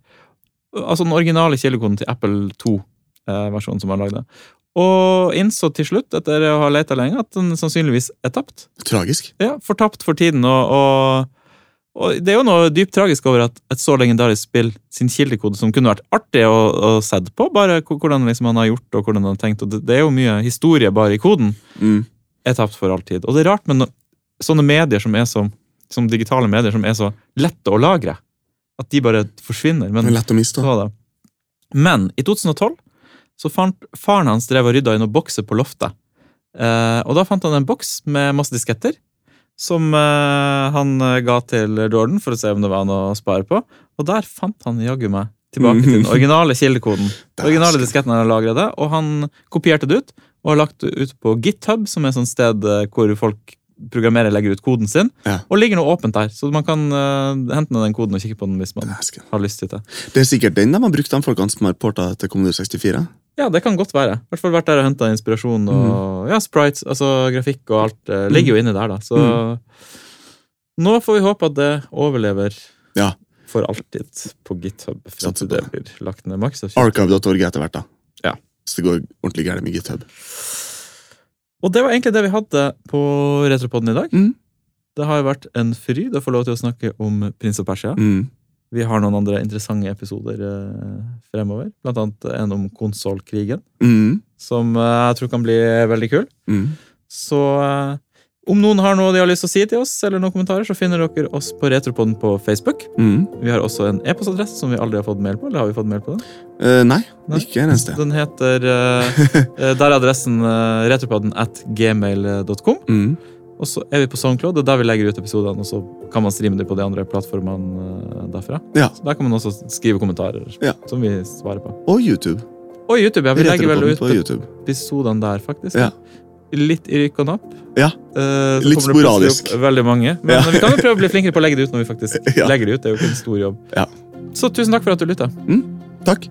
Altså den originale kildekoden til Apple 2-versjonen som han lagde. Og innså til slutt, etter å ha leta lenge, at den sannsynligvis er tapt. Tragisk. Ja, Fortapt for tiden. Og, og, og det er jo noe dypt tragisk over at et så legendarisk spill sin kildekode, som kunne vært artig å, å sett på, bare hvordan liksom han har gjort og hvordan han har tenkt, og det, det er jo mye historie bare i koden, Mm. er tapt for all tid. Og det er rart med no, sånne medier som er så som digitale medier som er så lette å lagre, at de bare forsvinner. Men lett å miste. Men i 2012 så fant faren hans drev og rydda i noen bokser på loftet. Eh, og da fant han en boks med masse disketter, som eh, han eh, ga til Jordan for å se om det var noe å spare på. Og der fant han jaggu meg tilbake til den originale kildekoden. Den originale disketten han lagret og han kopierte det ut og har lagt det ut på GitHub, som er et sånt sted eh, hvor folk programmerer legger ut koden sin. Ja. Og ligger noe åpent der, så man kan uh, hente ned den koden og kikke på den hvis man Dæsken. har lyst til det. Det er sikkert den de har brukt, de folkene som har porta til Commodore 64. Ja, det kan godt være. I hvert fall vært der og henta inspirasjon. Og ja, sprites, altså grafikk og alt uh, ligger jo inni der, da. Så nå får vi håpe at det overlever Ja. for alltid på GitHub. Frem til det. blir lagt ned Archive.org etter hvert, da. Ja. Så det går ordentlig gærent med GitHub. Og det var egentlig det vi hadde på Retropodden i dag. Mm. Det har jo vært en fryd å få lov til å snakke om Prins og Persia. Mm. Vi har noen andre interessante episoder eh, fremover. Blant annet en om konsollkrigen, Mm. som eh, jeg tror kan bli veldig kul. Mm. Så eh, om noen har noe de har lyst til å si til oss, eller noen kommentarer, så finner dere oss på Retropodden på Facebook. Mm. Vi har også en e-postadresse som vi aldri har fått mail på. Eller har vi fått mail på den? Uh, nei, Nei. ikke en eneste. Den heter eh, Der er adressen uh, retropodden at gmail.com. Mm. Og så er vi på SoundCloud, og der vi legger ut episodene. Og så kan man streame det på de andre plattformene derfra. Ja. Så Der kan man også skrive kommentarer Ja. som vi svarer på. Og YouTube. Og YouTube, ja. Vi legger vel ut episodene der, faktisk. Ja. Litt i rykk og napp. Ja. uh, Litt sporadisk. Veldig mange. Men Ja. vi kan jo prøve å bli flinkere på å legge det ut når vi faktisk Ja. legger det ut. Det er jo ikke en stor jobb. Ja. Så tusen takk for at du lytta. Takk.